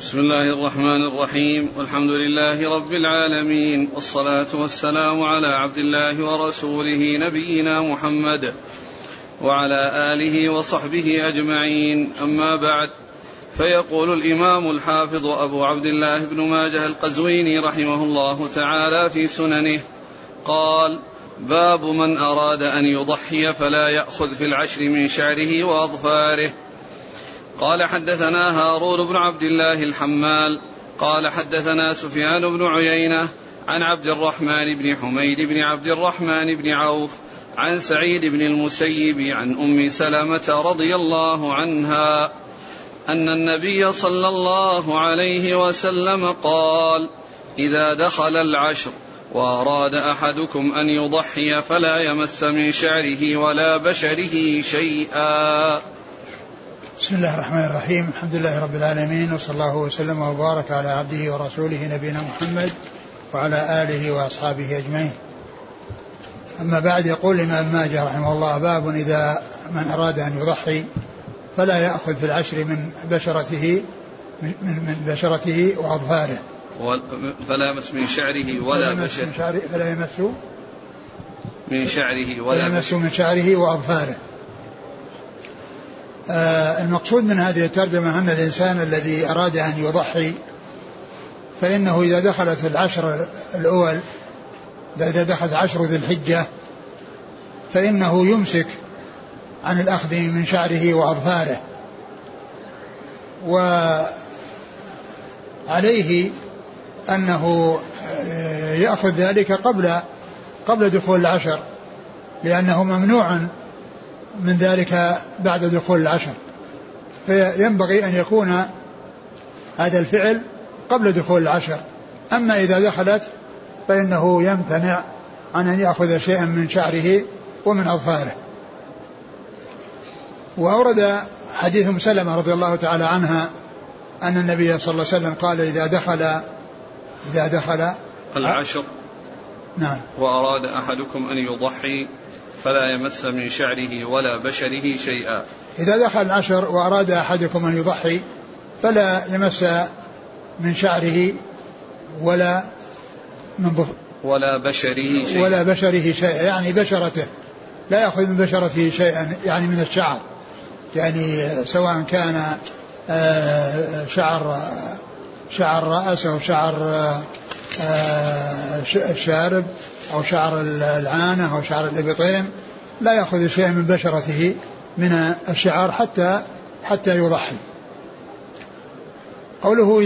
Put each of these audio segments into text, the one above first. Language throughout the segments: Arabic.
بسم الله الرحمن الرحيم. والحمد لله رب العالمين. والصلاة والسلام على عبد الله ورسوله نبينا محمد وعلى آله وصحبه أجمعين. أما بعد فيقول الإمام الحافظ أبو عبد الله بن ماجه القزويني رحمه الله تعالى في سننه قال باب من أراد أن يضحي فلا يأخذ في العشر من شعره وأظفاره. قال حدثنا هارون بن عبد الله الحمال قال حدثنا سفيان بن عيينة عن عبد الرحمن بن حميد بن عبد الرحمن بن عوف عن سعيد بن المسيب عن أم سلمة رضي الله عنها أن النبي صلى الله عليه وسلم قال إذا دخل العشر وأراد أحدكم أن يضحي فلا يمس من شعره ولا بشره شيئا. بسم الله الرحمن الرحيم. الحمد لله رب العالمين وصلى الله وسلم وبارك على عبده ورسوله نبينا محمد وعلى آله وأصحابه أجمعين. أما بعد يقول الإمام ماجه رحمه الله باب إذا من أراد أن يضحي فلا يأخذ في العشر من بشرته من, من بشرته وأظفاره فلا يمس من شعره ولا بشره فلا يمس من شعره ولا فلا يمس من شعره وأظفاره المقصود من هذه الترجمة أن الإنسان الذي أراد أن يضحي فإنه إذا دخلت العشر الأول إذا دخلت عشر ذي الحجة فإنه يمسك عن الأخذ من شعره وأظفاره. وعليه أنه آه، يأخذ ذلك قبل قبل دخول العشر لأنه ممنوع من ذلك بعد دخول العشر. فينبغي أن يكون هذا الفعل قبل دخول العشر. أما إذا دخلت فإنه يمتنع عن أن يأخذ شيئا من شعره ومن أظفاره. وأورد حديث سلمة رضي الله تعالى عنها أن النبي صلى الله عليه وسلم قال إذا دخل إذا دخل العشر نعم. وأراد أحدكم أن يضحي فلا يمس من شعره ولا بشره شيئا. إذا دخل العشر وأراد أحدكم أن يضحي فلا يمس من شعره ولا من ضف ولا بشره شيئا. ولا بشره شيئا يعني بشرته. لا يأخذ من بشرته شيئا يعني من الشعر. يعني سواء كان آه، شعر شعر رأس أو شعر آه، الشارب أو شعر العانة أو شعر الإبطين لا يأخذ شيئا من بشرته من الشعر حتى حتى يضحي. قوله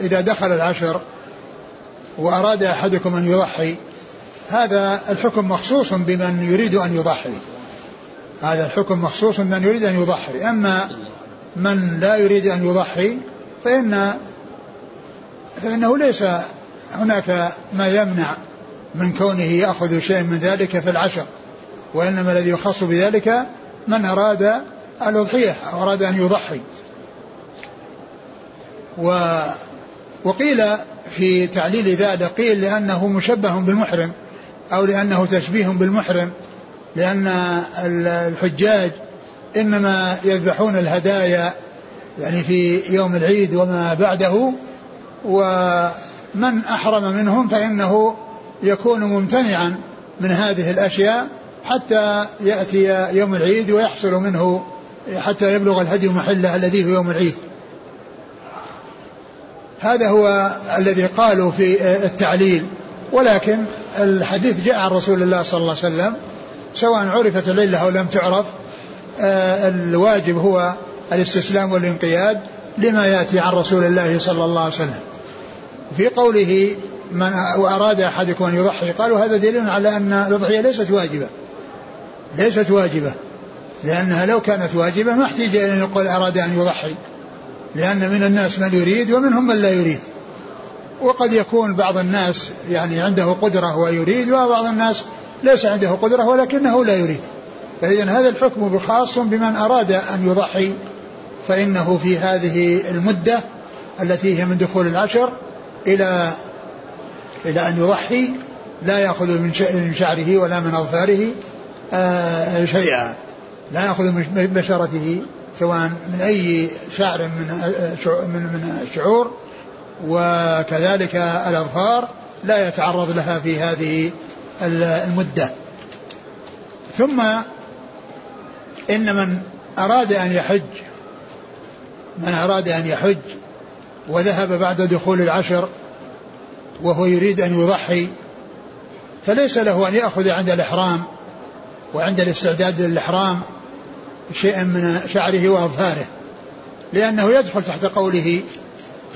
إذا دخل العشر وأراد أحدكم أن يضحي هذا الحكم مخصوص بمن يريد أن يضحي. هذا الحكم مخصوص بمن يريد أن يضحي. أما من لا يريد أن يضحي فإن فإنه ليس هناك ما يمنع من كونه يأخذ شيء من ذلك في العشر وإنما الذي يخص بذلك من أراد الأضحية أو أراد أن يضحي. و وقيل في تعليل ذلك قيل لأنه مشبه بالمحرم أو لأنه تشبيه بالمحرم لأن الحجاج إنما يذبحون الهدايا يعني في يوم العيد وما بعده ومن أحرم منهم فإنه يكون ممتنعا من هذه الأشياء حتى يأتي يوم العيد ويحصل منه حتى يبلغ الهدي محله الذي هو يوم العيد. هذا هو الذي قالوا في التعليل. ولكن الحديث جاء عن رسول الله صلى الله عليه وسلم سواء عرفت العلة أو لم تعرف آه، الواجب هو الاستسلام والانقياد لما يأتي عن رسول الله صلى الله عليه وسلم. في قوله من وأراد أحدكم أن يضحي قالوا هذا دليل على أن الأضحية ليست واجبة. ليست واجبة. لأنها لو كانت واجبة ما احتاج إلى أن يقول أراد أن يضحي. لأن من الناس من يريد ومنهم من لا يريد. وقد يكون بعض الناس يعني عنده قدرة ويريد وبعض الناس ليس عنده قدرة ولكنه لا يريد. فإذا هذا الحكم خاص بمن أراد أن يضحي فإنه في هذه المدة التي هي من دخول العشر إلى إلى أن يضحي لا يأخذ من شعره ولا من أظفاره آه، شيئا. لا يأخذ من بشرته سواء من أي شعر من من من الشعور. وكذلك الأظفار لا يتعرض لها في هذه المدة. ثم إن من أراد أن يحج من أراد أن يحج وذهب بعد دخول العشر وهو يريد أن يضحي فليس له أن يأخذ عند الإحرام وعند الاستعداد للإحرام شيئا من شعره وأظفاره لأنه يدخل تحت قوله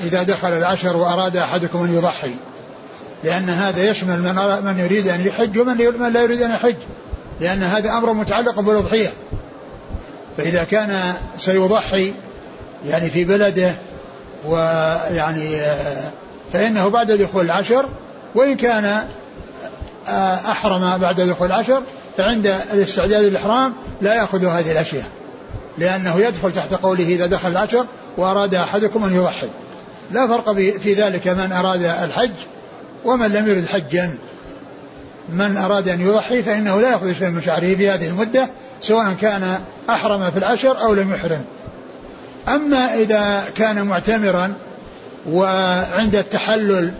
إذا دخل العشر وأراد أحدكم أن يضحي لأن هذا يشمل من, من يريد أن يحج ومن لا يريد أن يحج لأن هذا أمر متعلق بالأضحية. فإذا كان سيضحي يعني في بلده ويعني فإنه بعد دخول العشر وإن كان أحرم بعد دخول العشر فعند الاستعداد للإحرام لا يأخذ هذه الأشياء لأنه يدخل تحت قوله إذا دخل العشر وأراد أحدكم أن يضحي لا فرق في ذلك من أراد الحج ومن لم يرد حجا. من أراد أن يضحي فإنه لا يأخذ شيئا من شعره في هذه المدة سواء كان أحرم في العشر أو لم يحرم. أما إذا كان معتمرا وعند التحلل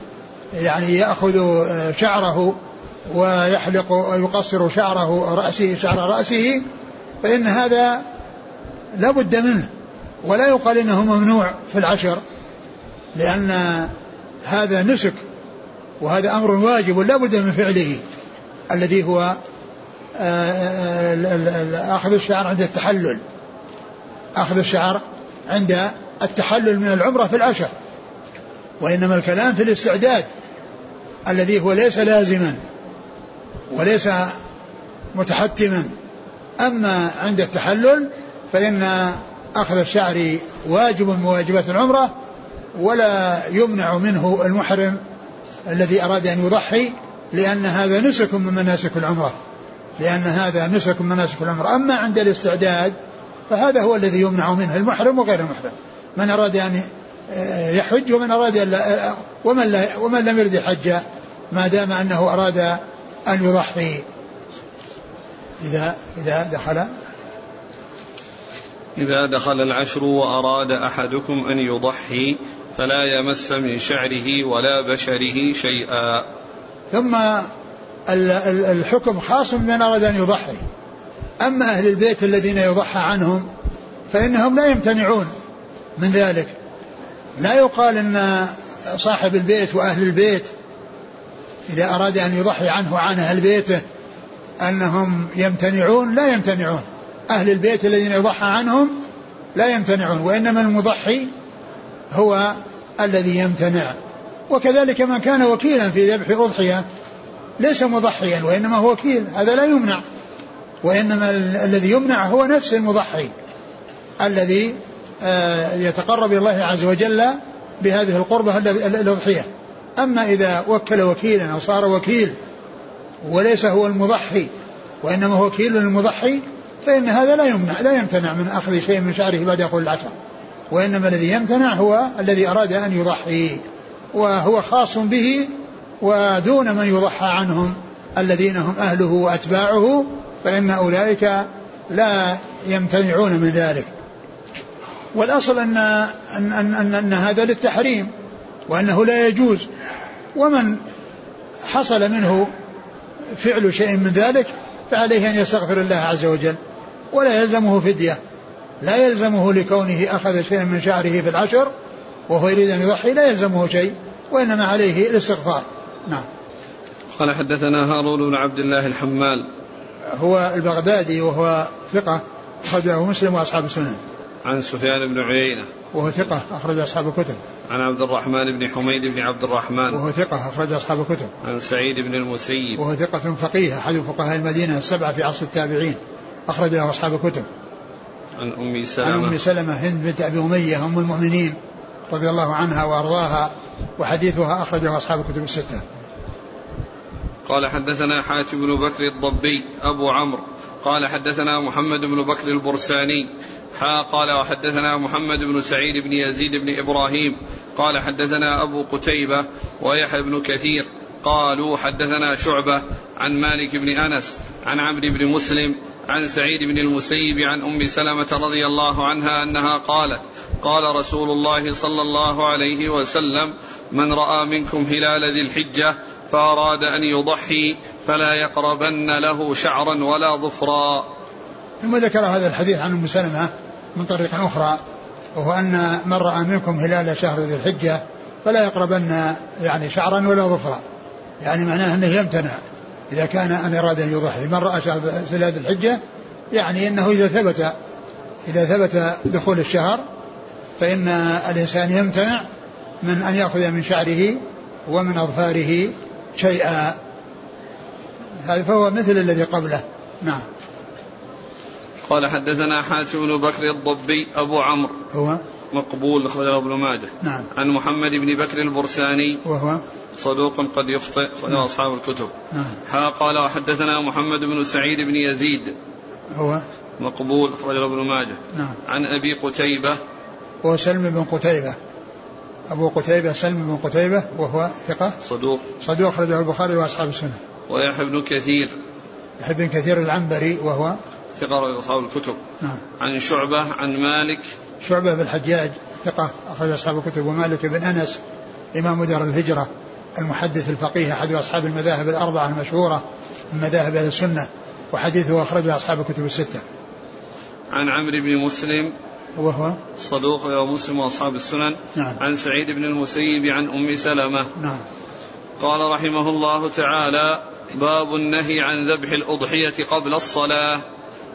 يعني يأخذ شعره ويحلق ويقصر شعره رأسه شعر رأسه فإن هذا لا بد منه ولا يقال إنه ممنوع في العشر لأن هذا نسك وهذا أمر واجب لا بد من فعله الذي هو أخذ الشعر عند التحلل أخذ الشعر عند التحلل من العمرة في العشر. وإنما الكلام في الاستعداد الذي هو ليس لازما وليس متحتما. أما عند التحلل فإن أخذ الشعر واجب من واجبات العمرة ولا يمنع منه المحرم الذي أراد أن يضحي لأن هذا نسك من مناسك العمرة. لأن هذا نسك من مناسك العمرة. أما عند الاستعداد فهذا هو الذي يمنع منه المحرم وغير المحرم. من أراد أن يحج ومن أراد ومن, ومن لم يرد الحج ما دام أنه أراد أن يضحي. إذا إذا دخل. إذا دخل العشر وأراد أحدكم أن يضحي فلا يمس من شعره ولا بشره شيئا. ثم الحكم خاص بمن أراد أن يضحي. أما أهل البيت الذين يضحى عنهم فإنهم لا يمتنعون من ذلك. لا يقال أن صاحب البيت وأهل البيت إذا أراد أن يضحي عنه وعن أهل بيته أنهم يمتنعون لا يمتنعون. أهل البيت الذين يضحى عنهم لا يمتنعون وإنما المضحي هو الذي يمتنع. وكذلك من كان وكيلا في ذبح أضحية ليس مضحيا وإنما هو وكيل هذا لا يمنع. وإنما الذي يمنع هو نفس المضحي الذي يتقرب إلى الله عز وجل بهذه القربة الأضحية. أما إذا وكل وكيلا أو صار وكيل وليس هو المضحي وإنما هو وكيل للمضحي فإن هذا لا يمنع لا يمتنع من أخذ شيء من شعره بعد يقول العشر وإنما الذي يمتنع هو الذي أراد أن يضحي وهو خاص به ودون من يضحى عنهم الذين هم أهله وأتباعه فإن أولئك لا يمتنعون من ذلك. والأصل أن, أن, أن, أن, أن هذا للتحريم وأنه لا يجوز. ومن حصل منه فعل شيء من ذلك فعليه أن يستغفر الله عز وجل ولا يلزمه فدية. لا يلزمه لكونه أخذ شيئا من شعره في العشر وهو يريد أن يضحي لا يلزمه شيء وإنما عليه الاستغفار. نعم. قال حدثنا هارون بن عبد الله الحمال. هو البغدادي وهو ثقة أخرجه مسلم وأصحاب السنن. عن سفيان بن عيينة. وهو ثقة أخرج أصحاب الكتب. عن عبد الرحمن بن حميد بن عبد الرحمن. وهو ثقة أخرج أصحاب الكتب. عن سعيد بن المسيب. وهو ثقة فقيه أحد فقهاء المدينة السبعة في عصر التابعين. أخرج له أصحاب الكتب. عن أم سلمة. عن أم سلمة هند بنت أبي أمية أم المؤمنين رضي الله عنها وأرضاها وحديثها أخرجه أصحاب الكتب الستة. قال حدثنا حاتم بن بكر الضبي أبو عمرو. قال حدثنا محمد بن بكر البرساني. حا قال وحدثنا محمد بن سعيد بن يزيد بن إبراهيم. قال حدثنا أبو قتيبة ويحيى بن كثير. قالوا حدثنا شعبة عن مالك بن أنس عن عمرو بن مسلم عن سعيد بن المسيب عن أم سلمة رضي الله عنها أنها قالت قال رسول الله صلى الله عليه وسلم من رأى منكم هلال ذي الحجة فأراد أن يضحي فلا يقربن له شعرا ولا ظفرا. ثم ذكر هذا الحديث عن أم سلمة. من طريق أخرى وهو أن من رأى منكم هلال شهر ذي الحجة فلا يقربن يعني شعرا ولا ظفرا. يعني معناه أنه يمتنع. إذا كان أن اراد أن يضحي. من رأى شهر ذي الحجة يعني إنه إذا ثبت إذا ثبت دخول الشهر فإن الإنسان يمتنع من أن يأخذ من شعره ومن أظفاره شيئا. فهو مثل الذي قبله. نعم. قال حدثنا حاتم بن بكر الضبي أبو عمرو. هو؟ مقبول أخرجه ابن ماجه. نعم. عن محمد بن بكر البرساني. وهو؟ صدوق قد يخطئ أخرجه نعم. أصحاب الكتب. نعم. ها قال وحدثنا محمد بن سعيد بن يزيد. هو؟ مقبول أخرجه ابن ماجه. نعم. عن أبي قتيبة. هو سلم بن قتيبة. أبو قتيبة سلم بن قتيبة وهو ثقة؟ صدوق. صدوق أخرجه البخاري وأصحاب السنة. ويحيى بن كثير. يحيى بن كثير العنبري وهو؟ ثقة أصحاب الكتب. نعم. عن شعبة عن مالك. شعبة بن الحجاج ثقة أخرج أصحاب الكتب ومالك بن أنس إمام دار الهجرة المحدث الفقيه أحد أصحاب المذاهب الأربعة المشهورة من مذاهب أهل السنة وحديثه أخرجه أصحاب الكتب الستة. عن عمرو بن مسلم. وهو؟ صدوق ومسلم وأصحاب السنن. نعم. عن سعيد بن المسيب عن أم سلمة. نعم. قال رحمه الله تعالى باب النهي عن ذبح الأضحية قبل الصلاة.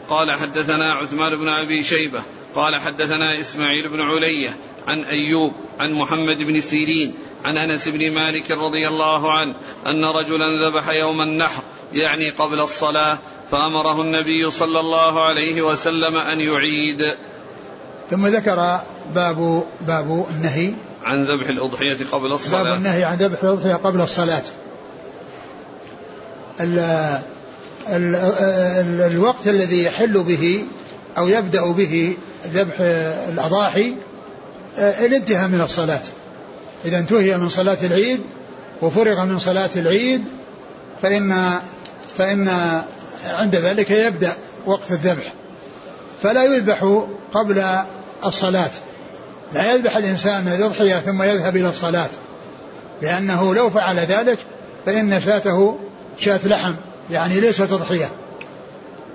قال حدثنا عثمان بن أبي شيبة قال حدثنا إسماعيل بن علية عن أيوب عن محمد بن سيرين عن أنس بن مالك رضي الله عنه أن رجلا ذبح يوم النحر يعني قبل الصلاة فأمره النبي صلى الله عليه وسلم أن يعيد. ثم ذكر باب باب النهي. عن ذبح الأضحية قبل الصلاة. باب النهي عن ذبح الأضحية قبل الصلاة. ال ال ال الوقت الذي يحل به أو يبدأ به ذبح الأضاحي الانتهاء من الصلاة. إذا انتهي من صلاة العيد وفرغ من صلاة العيد فإن فإن عند ذلك يبدأ وقت الذبح. فلا يذبح قبل الصلاة. لا يذبح الإنسان الأضحية ثم يذهب إلى الصلاة لأنه لو فعل ذلك فإن شاته شاة لحم. يعني ليست أضحية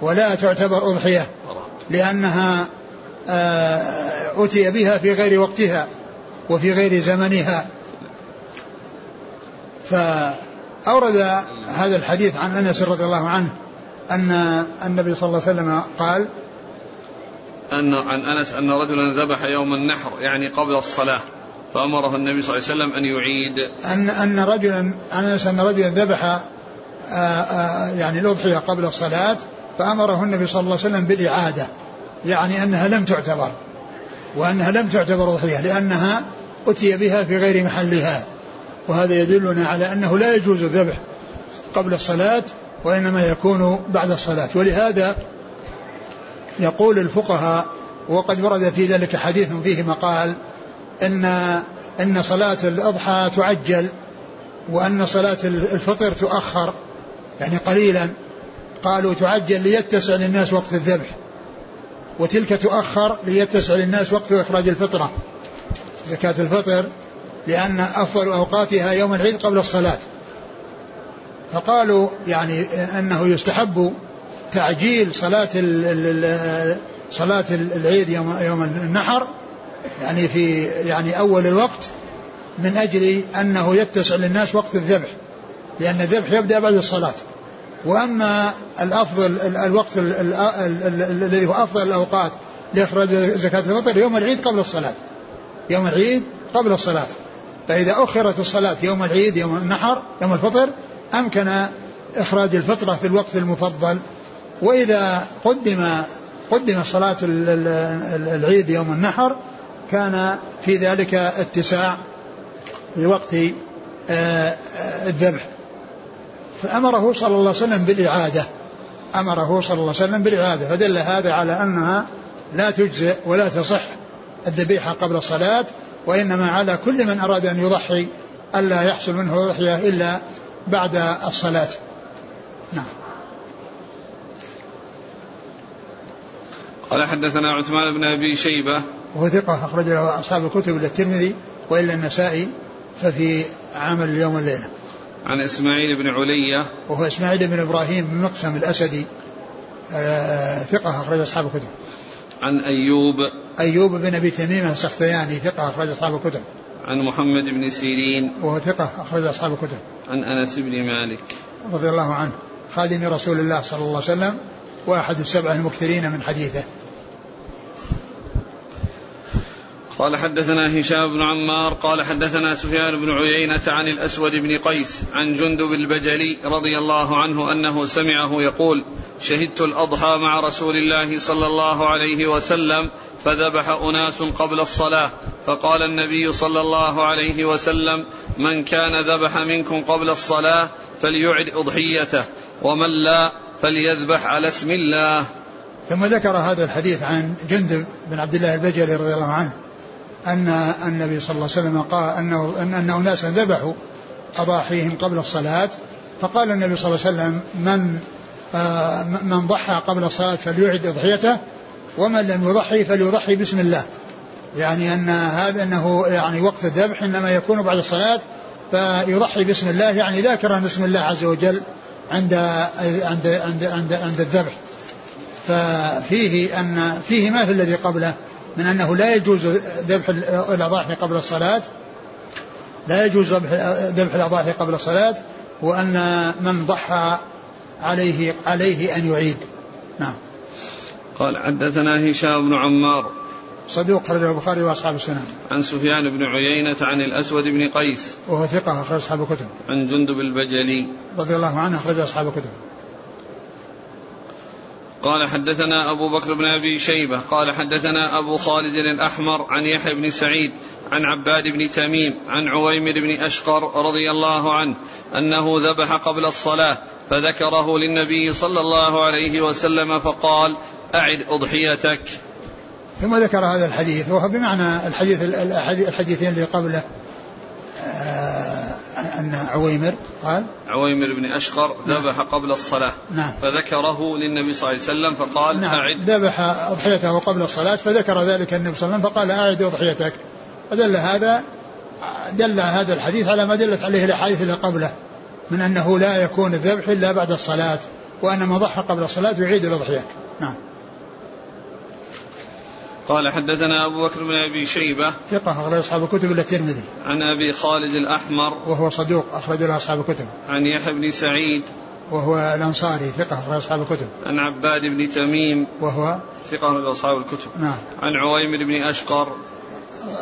ولا تعتبر أضحية لأنها آه، أتي بها في غير وقتها وفي غير زمنها. فأورد هذا الحديث عن أنس رضي الله عنه أن النبي صلى الله عليه وسلم قال أن عن أنس أن رجلا ذبح يوم النحر يعني قبل الصلاة فأمره النبي صلى الله عليه وسلم أن يعيد. أن أن رجلا أنس أن رجلا ذبح يعني الأضحية قبل الصلاة فأمره النبي صلى الله عليه وسلم بالإعادة يعني أنها لم تعتبر وأنها لم تعتبر أضحية لأنها أتي بها في غير محلها وهذا يدلنا على أنه لا يجوز الذبح قبل الصلاة وإنما يكون بعد الصلاة. ولهذا يقول الفقهاء وقد ورد في ذلك حديث فيه مقال إن إن صلاة الأضحى تعجل وأن صلاة الفطر تؤخر. يعني قليلا قالوا تعجل ليتسع للناس وقت الذبح وتلك تؤخر ليتسع للناس وقت إخراج الفطرة زكاة الفطر لأن أفضل أوقاتها يوم العيد قبل الصلاة. فقالوا يعني أنه يستحب تعجيل صلاة صلاة العيد يوم يوم النحر يعني في يعني أول الوقت من أجل أنه يتسع للناس وقت الذبح. لأن الذبح يبدأ بعد الصلاة. وأما الأفضل الوقت الذي هو أفضل الأوقات لإخراج زكاة الفطر يوم العيد قبل الصلاة. يوم العيد قبل الصلاة. فإذا أخرت الصلاة يوم العيد يوم النحر يوم الفطر أمكن إخراج الفطرة في الوقت المفضل. وإذا قدم قدم صلاة العيد يوم النحر كان في ذلك اتساع لوقت آه، آه، الذبح. فأمره صلى الله عليه وسلم بالإعادة. أمره صلى الله عليه وسلم بالإعادة فدل هذا على أنها لا تجزئ ولا تصح الذبيحة قبل الصلاة وإنما على كل من أراد أن يضحي ألا يحصل منه ضحية إلا بعد الصلاة. نعم. قال حدثنا عثمان بن أبي شيبة. وهو ثقة أخرج له أصحاب الكتب إلا الترمذي وإلا النسائي ففي عمل اليوم والليلة. عن إسماعيل بن علية وهو إسماعيل بن إبراهيم بن مقسم الأسدي آه ثقة أخرج أصحاب الكتب. عن أيوب أيوب بن أبي تميمة السختياني ثقة أخرج أصحاب الكتب. عن محمد بن سيرين وهو ثقة أخرج أصحاب الكتب. عن أنس بن مالك رضي الله عنه خادم رسول الله صلى الله عليه وسلم وأحد السبعة المكثرين من حديثه. قال حدثنا هشام بن عمار قال حدثنا سفيان بن عيينة عن الأسود بن قيس عن جندب البجلي رضي الله عنه أنه سمعه يقول شهدت الأضحى مع رسول الله صلى الله عليه وسلم فذبح أناس قبل الصلاة فقال النبي صلى الله عليه وسلم من كان ذبح منكم قبل الصلاة فليعد أضحيته ومن لا فليذبح على اسم الله. ثم ذكر هذا الحديث عن جندب بن عبد الله البجلي رضي الله عنه. أن النبي صلى الله عليه وسلم قال أنه أن, أن أناسا ذبحوا أضاحيهم قبل الصلاة. فقال النبي صلى الله عليه وسلم من آه من ضحى قبل الصلاة فليعد أضحيته ومن لم يضحي فليضحي بسم الله. يعني أن هذا أنه يعني وقت الذبح إنما يكون بعد الصلاة فيضحي بسم الله يعني ذاكرا بسم الله عز وجل عند عند عند عند, عند الذبح. ففيه أن فيه ما في الذي قبله. من أنه لا يجوز ذبح الأضاحي قبل الصلاة لا يجوز ذبح الأضاحي قبل الصلاة وأن من ضحى عليه عليه أن يعيد نعم قال حدثنا هشام بن عمار صدوق خرجه البخاري وأصحاب السنن. عن سفيان بن عيينة عن الأسود بن قيس. وهو ثقة أخرج أصحاب الكتب. عن جندب البجلي. رضي الله عنه أخرج أصحاب الكتب. قال حدثنا أبو بكر بن أبي شيبة قال حدثنا أبو خالد الأحمر عن يحيى بن سعيد عن عباد بن تميم عن عويمر بن أشقر رضي الله عنه أنه ذبح قبل الصلاة فذكره للنبي صلى الله عليه وسلم فقال أعد أضحيتك. ثم ذكر هذا الحديث وهو بمعنى الحديث الحديثين اللي قبله. أن عويمر قال عويمر بن أشقر نعم. ذبح قبل الصلاة. نعم. فذكره للنبي صلى الله عليه وسلم فقال نعم. أعد. ذبح أضحيته قبل الصلاة فذكر ذلك النبي صلى الله عليه وسلم فقال أعد أضحيتك. فدل هذا دل هذا الحديث على ما دلت عليه الأحاديث اللي قبله من أنه لا يكون الذبح إلا بعد الصلاة وأن من ضحى قبل الصلاة يعيد الأضحية. نعم. قال حدثنا أبو بكر بن أبي شيبة ثقة أخرج أصحاب الكتب إلا الترمذي. عن أبي خالد الأحمر وهو صدوق أخرج له أصحاب الكتب. عن يحيى بن سعيد وهو الأنصاري ثقة أخرج أصحاب الكتب. عن عباد بن تميم وهو ثقة أخرج أصحاب الكتب. نعم. عن عويمر بن أشقر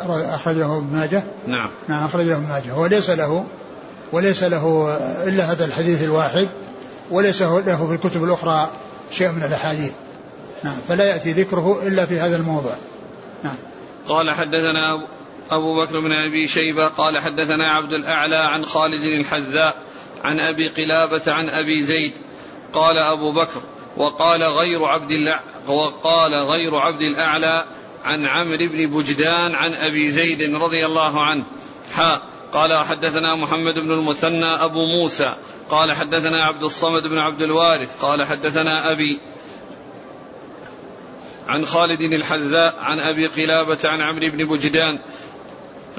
أخرجه ابن ماجه. نعم. نعم أخرجه ابن ماجه. وليس له وليس له إلا هذا الحديث الواحد وليس له في الكتب الأخرى شيء من الأحاديث. نعم. فلا يأتي ذكره إلا في هذا الموضع. نعم. قال حدثنا أبو بكر بن أبي شيبة قال حدثنا عبد الأعلى عن خالد الحذاء عن أبي قلابة عن أبي زيد قال أبو بكر وقال غير عبد وقال غير عبد الأعلى عن عمرو بن بجدان عن أبي زيد رضي الله عنه. حا قال حدثنا محمد بن المثنى أبو موسى. قال حدثنا عبد الصمد بن عبد الوارث. قال حدثنا أبي عن خالد الحذاء عن أبي قلابة عن عمرو بن بجدان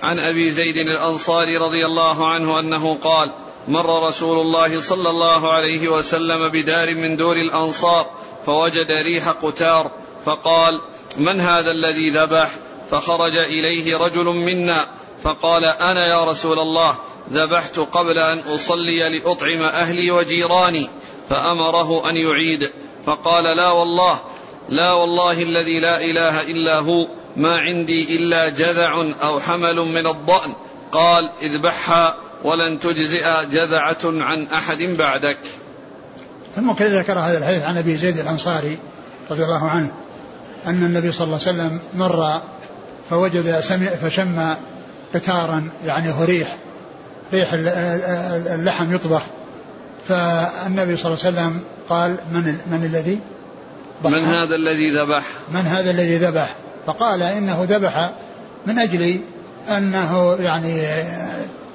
عن أبي زيد الأنصاري رضي الله عنه أنه قال مر رسول الله صلى الله عليه وسلم بدار من دور الأنصار فوجد ريح قتار فقال من هذا الذي ذبح؟ فخرج إليه رجل منا فقال أنا يا رسول الله ذبحت قبل أن أصلي لأطعم أهلي وجيراني فأمره أن يعيد فقال لا والله لا والله الذي لا إله إلا هو ما عندي إلا جذع أو حمل من الضأن. قال اذبحها ولن تجزئ جذعة عن أحد بعدك. ثم كذا ذكر هذا الحديث عن أبي زيد الأنصاري رضي الله عنه؟ أن النبي صلى الله عليه وسلم مر فوجد سمع فشم قتارا يعني هو ريح ريح اللحم يطبخ. فالنبي صلى الله عليه وسلم قال من من الذي؟ من هذا الذي ذبح؟ من هذا الذي ذبح؟ فقال إنه ذبح من أجل أنه يعني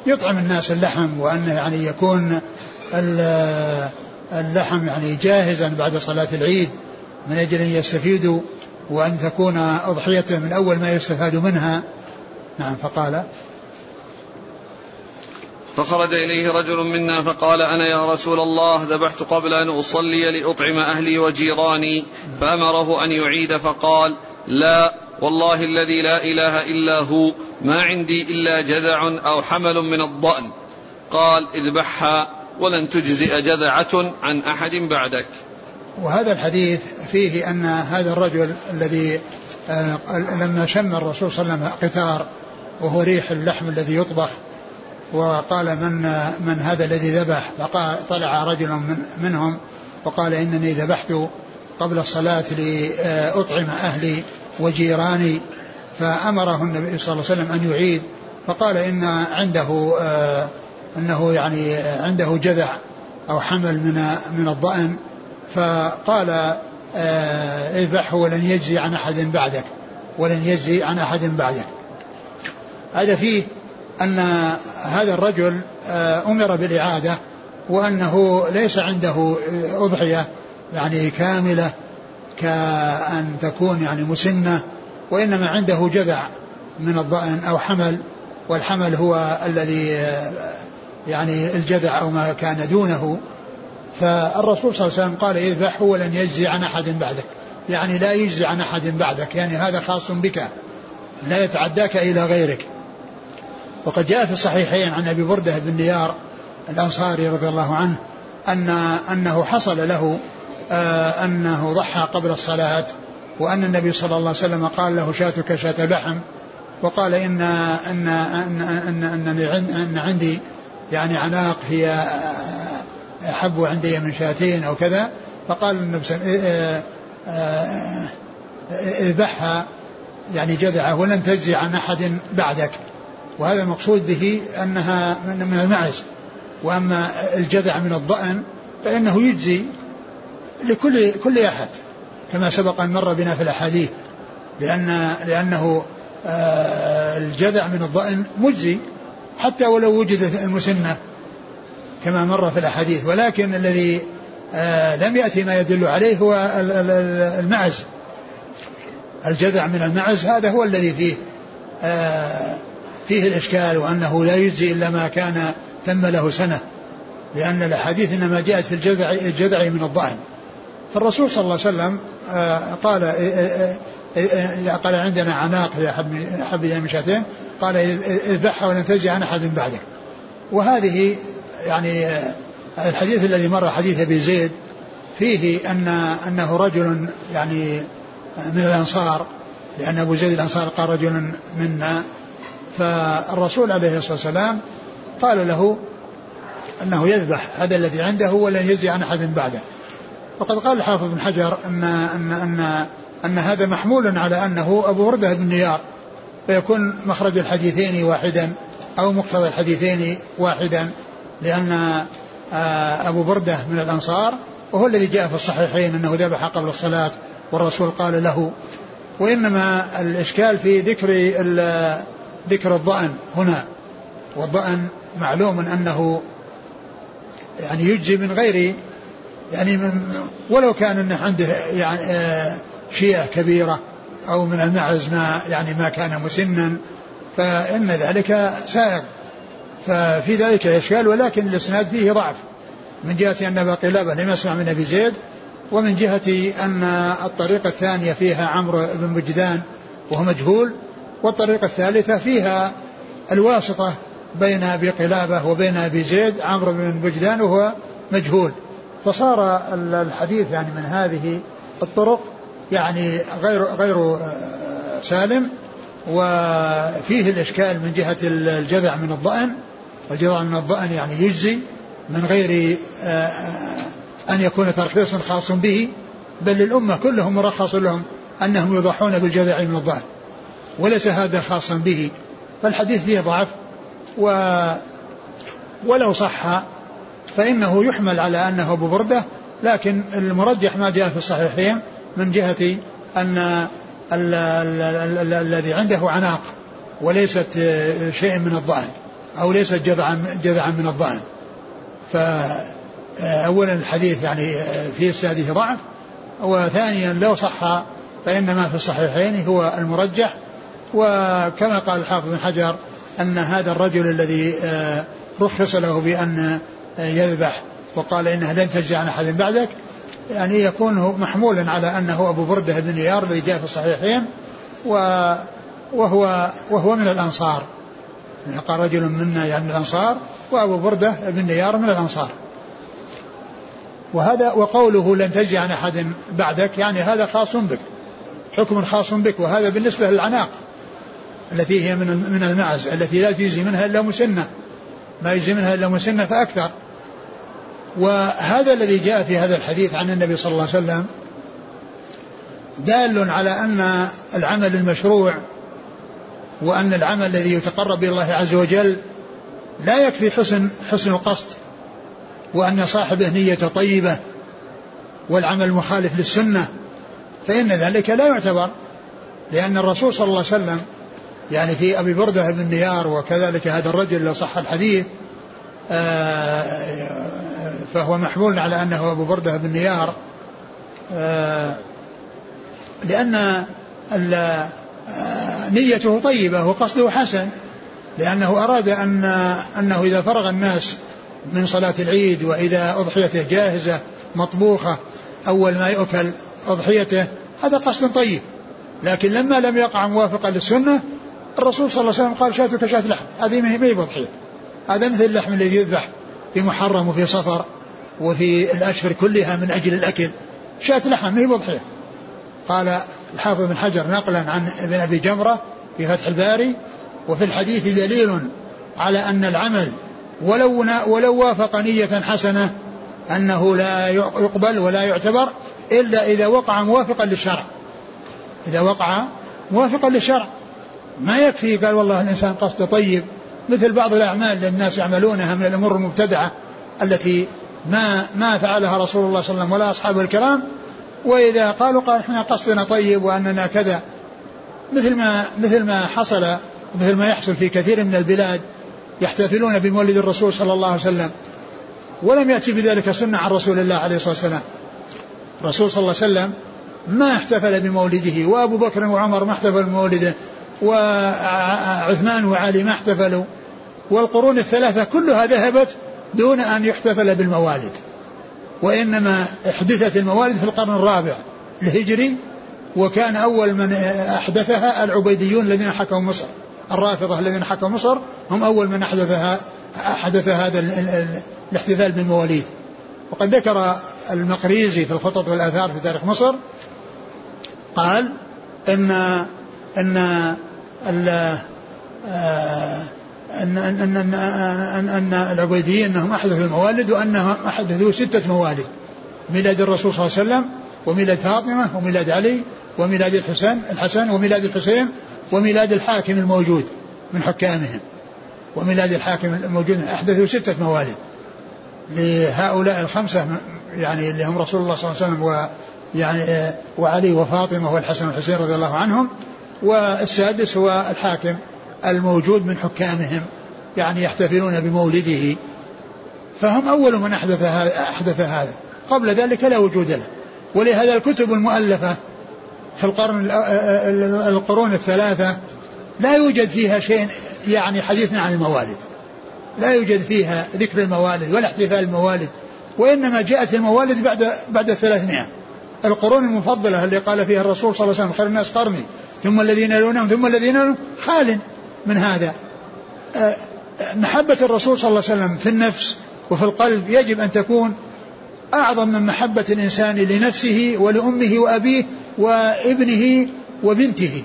يطعم الناس اللحم وأنه يعني يكون اللحم يعني جاهزا بعد صلاة العيد من أجل أن يستفيدوا وأن تكون أضحيته من أول ما يستفاد منها. نعم فقال فخرج إليه رجل منا فقال أنا يا رسول الله ذبحت قبل أن أصلي لأطعم أهلي وجيراني فأمره أن يعيد فقال لا والله الذي لا إله إلا هو ما عندي إلا جذع أو حمل من الضأن. قال اذبحها ولن تجزئ جذعة عن أحد بعدك. وهذا الحديث فيه أن هذا الرجل الذي آه، لما شم الرسول صلى الله عليه وسلم قتار وهو ريح اللحم الذي يطبخ وقال من من هذا الذي ذبح؟ فقال طلع رجل من منهم وقال إنني ذبحت قبل الصلاة لأطعم أهلي وجيراني. فأمره النبي صلى الله عليه وسلم أن يعيد. فقال إن عنده آه، أنه يعني عنده جذع أو حمل من من الضأن. فقال آه، اذبحه ولن يجزي عن أحد بعدك ولن يجزي عن أحد بعدك. هذا فيه أن هذا الرجل آه، أمر بالإعادة وأنه ليس عنده أضحية يعني كاملة كأن تكون يعني مسنة وإنما عنده جذع من الضأن أو حمل والحمل هو الذي آه، يعني الجذع أو ما كان دونه. فالرسول صلى الله عليه وسلم قال اذبحه ولن يجزي عن أحد بعدك. يعني لا يجزي عن أحد بعدك يعني هذا خاص بك لا يتعداك إلى غيرك. وقد جاء في الصحيحين عن أبي بردة بن نيار الأنصاري رضي الله عنه أن أنه حصل له آه أنه ضحى قبل الصلاة وأن النبي صلى الله عليه وسلم قال له شاتك شاة لحم وقال إن إن إن إن, أن, أن عندي يعني عناق هي احب عندي من شاتين أو كذا فقال النبي وسلم إذبحها يعني جذعه ولن تجزي عن أحد بعدك. وهذا المقصود به أنها من المعز. وأما الجذع من الضأن فإنه يجزي لكل كل أحد كما سبق أن مر بنا في الأحاديث لأن لأنه آه، الجذع من الضأن مجزي حتى ولو وجدت المسنة كما مر في الأحاديث. ولكن الذي آه، لم يأتي ما يدل عليه هو المعز. الجذع من المعز هذا هو الذي فيه آه، فيه الإشكال وأنه لا يجزي إلا ما كان تم له سنة لأن الأحاديث إنما جاءت في الجذع الجذع من الضأن فالرسول صلى الله عليه وسلم آه، قال آه، آه، قال عندنا عناق هي أحب من شاتين قال اذبحها ولن تجزي عن أحد بعدك وهذه يعني الحديث الذي مر حديث أبي زيد فيه أن أنه رجل يعني من الأنصار لأن أبو زيد الأنصار قال رجل منا فالرسول عليه الصلاة والسلام قال له أنه يذبح هذا الذي عنده ولن يجزي عن أحد بعده. وقد قال الحافظ بن حجر أن, أن, أن, أن هذا محمول على أنه أبو وردة بن نيار فيكون مخرج الحديثين واحدا أو مقتضى الحديثين واحدا لأن آه، أبو بردة من الأنصار وهو الذي جاء في الصحيحين أنه ذبح قبل الصلاة والرسول قال له. وإنما الإشكال في ذكر ذكر الضأن هنا. والضأن معلوم أنه يعني يجزي من غير يعني من ولو كان أنه عنده يعني آه، شيئة كبيرة أو من المعز ما يعني ما كان مسنا فإن ذلك سائغ. ففي ذلك إشكال ولكن الإسناد فيه ضعف. من جهة أن أبا قلابة لم يسمع من أبي زيد ومن جهة أن الطريقة الثانية فيها عمرو بن مجدان وهو مجهول والطريقة الثالثة فيها الواسطة بين أبي قلابة وبين أبي زيد عمرو بن بجدان وهو مجهول. فصار الحديث يعني من هذه الطرق يعني غير غير آه، سالم وفيه الإشكال من جهة الجذع من الضأن والجذع من الضأن يعني يجزي من غير آه، أن يكون ترخيص خاص به بل للأمة كلهم مرخص لهم أنهم يضحون بالجذع من الضأن. وليس هذا خاصا به فالحديث فيه ضعف و ولو صح فإنه يحمل على أنه أبو بردة لكن المرجح ما جاء في الصحيحين من جهة أن الذي عنده عناق وليست شيء من الظأن أو ليست جذعا جذعا من الظأن فأولا الحديث يعني في إسناده ضعف وثانيا لو صح فإن ما في الصحيحين هو المرجح وكما قال الحافظ بن حجر أن هذا الرجل الذي آه، رخص له بأن آه، يذبح وقال إنها لن تجزي عن أحد بعدك يعني يكون محمولا على أنه أبو بردة بن نيار الذي جاء في الصحيحين وهو وهو من الأنصار. قال رجل منا يعني من الأنصار وأبو بردة بن نيار من الأنصار. وهذا وقوله لن تجزي عن أحد بعدك يعني هذا خاص بك حكم خاص بك وهذا بالنسبة للعناق. التي هي من من المعز التي لا تجزي منها إلا مسنة. ما يجزي منها إلا مسنة فأكثر. وهذا الذي جاء في هذا الحديث عن النبي صلى الله عليه وسلم دال على أن العمل المشروع وأن العمل الذي يتقرب إلى الله عز وجل لا يكفي حسن حسن القصد وأن صاحبه نية طيبة والعمل مخالف للسنة فإن ذلك لا يعتبر لأن الرسول صلى الله عليه وسلم يعني في أبي بردة بن نيار وكذلك هذا الرجل لو صح الحديث آه، فهو محمول على أنه أبو بردة بن نيار آه، لأن آه، نيته طيبة وقصده حسن لأنه أراد أن أنه إذا فرغ الناس من صلاة العيد وإذا أضحيته جاهزة مطبوخة أول ما يؤكل أضحيته هذا قصد طيب. لكن لما لم يقع موافقا للسنة الرسول صلى الله عليه وسلم قال شاتك شاة لحم. هذه ما هي بضحية. هذا مثل اللحم الذي يذبح في محرم وفي صفر وفي الأشهر كلها من أجل الأكل. شاة لحم ما هي بضحية. قال الحافظ بن حجر نقلا عن ابن أبي جمرة في فتح الباري وفي الحديث دليل على أن العمل ولو ولو وافق نية حسنة أنه لا يقبل ولا يعتبر إلا إذا وقع موافقا للشرع. إذا وقع موافقا للشرع. ما يكفي قال والله الإنسان قصده طيب مثل بعض الأعمال اللي الناس يعملونها من الأمور المبتدعة التي ما ما فعلها رسول الله صلى الله عليه وسلم ولا أصحابه الكرام وإذا قالوا قال إحنا قصدنا طيب وأننا كذا مثل ما مثل ما حصل مثل ما يحصل في كثير من البلاد يحتفلون بمولد الرسول صلى الله عليه وسلم ولم يأتي بذلك سنة عن رسول الله عليه الصلاة والسلام. الرسول صلى الله عليه وسلم ما احتفل بمولده وأبو بكر وعمر ما احتفلوا بمولده وعثمان وعلي ما احتفلوا. والقرون الثلاثة كلها ذهبت دون أن يحتفل بالموالد. وإنما احدثت الموالد في القرن الرابع الهجري وكان أول من أحدثها العبيديون الذين حكموا مصر الرافضة الذين حكموا مصر هم أول من أحدثها أحدث هذا الاحتفال بالمواليد. وقد ذكر المقريزي في الخطط والآثار في تاريخ مصر قال إن إن أن أن أن أن, أن, أن العبيديين أنهم أحدثوا الموالد وأنهم أحدثوا ستة موالد ميلاد الرسول صلى الله عليه وسلم وميلاد فاطمة وميلاد علي وميلاد الحسين الحسن وميلاد الحسين وميلاد الحاكم الموجود من حكامهم وميلاد الحاكم الموجود. أحدثوا ستة موالد لهؤلاء الخمسة يعني اللي هم رسول الله صلى الله عليه وسلم ويعني وعلي وفاطمة والحسن والحسين رضي الله عنهم. والسادس هو الحاكم الموجود من حكامهم يعني يحتفلون بمولده. فهم أول من أحدث هذا, أحدث هذا. قبل ذلك لا وجود له. ولهذا الكتب المؤلفة في القرن القرون الثلاثة لا يوجد فيها شيء يعني حديثنا عن الموالد. لا يوجد فيها ذكر الموالد ولا احتفال الموالد وإنما جاءت الموالد بعد بعد الثلاثمائة. القرون المفضلة اللي قال فيها الرسول صلى الله عليه وسلم خير الناس قرني. ثم الذين يلونهم ثم الذين يلونهم. خال من هذا. أه، محبة الرسول صلى الله عليه وسلم في النفس وفي القلب يجب أن تكون أعظم من محبة الإنسان لنفسه ولأمه وأبيه وابنه وبنته.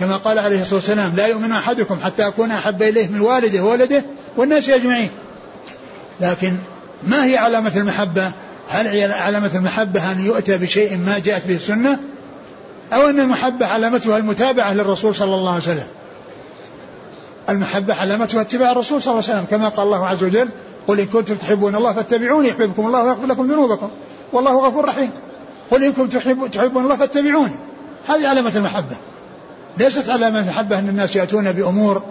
كما قال عليه الصلاة والسلام لا يؤمن أحدكم حتى أكون أحب إليه من والده وولده والناس أجمعين. لكن ما هي علامة المحبة؟ هل علامة المحبة أن يؤتى بشيء ما جاءت به السنة؟ أو أن المحبة علامتها المتابعة للرسول صلى الله عليه وسلم. المحبة علامتها اتباع الرسول صلى الله عليه وسلم كما قال الله عز وجل قل إن كنتم تحبون الله فاتبعوني يحببكم الله ويغفر لكم ذنوبكم والله غفور رحيم. قل إن كنتم تحبون, تحبون الله فاتبعوني. هذه علامة المحبة. ليست علامة المحبة أن الناس يأتون بأمور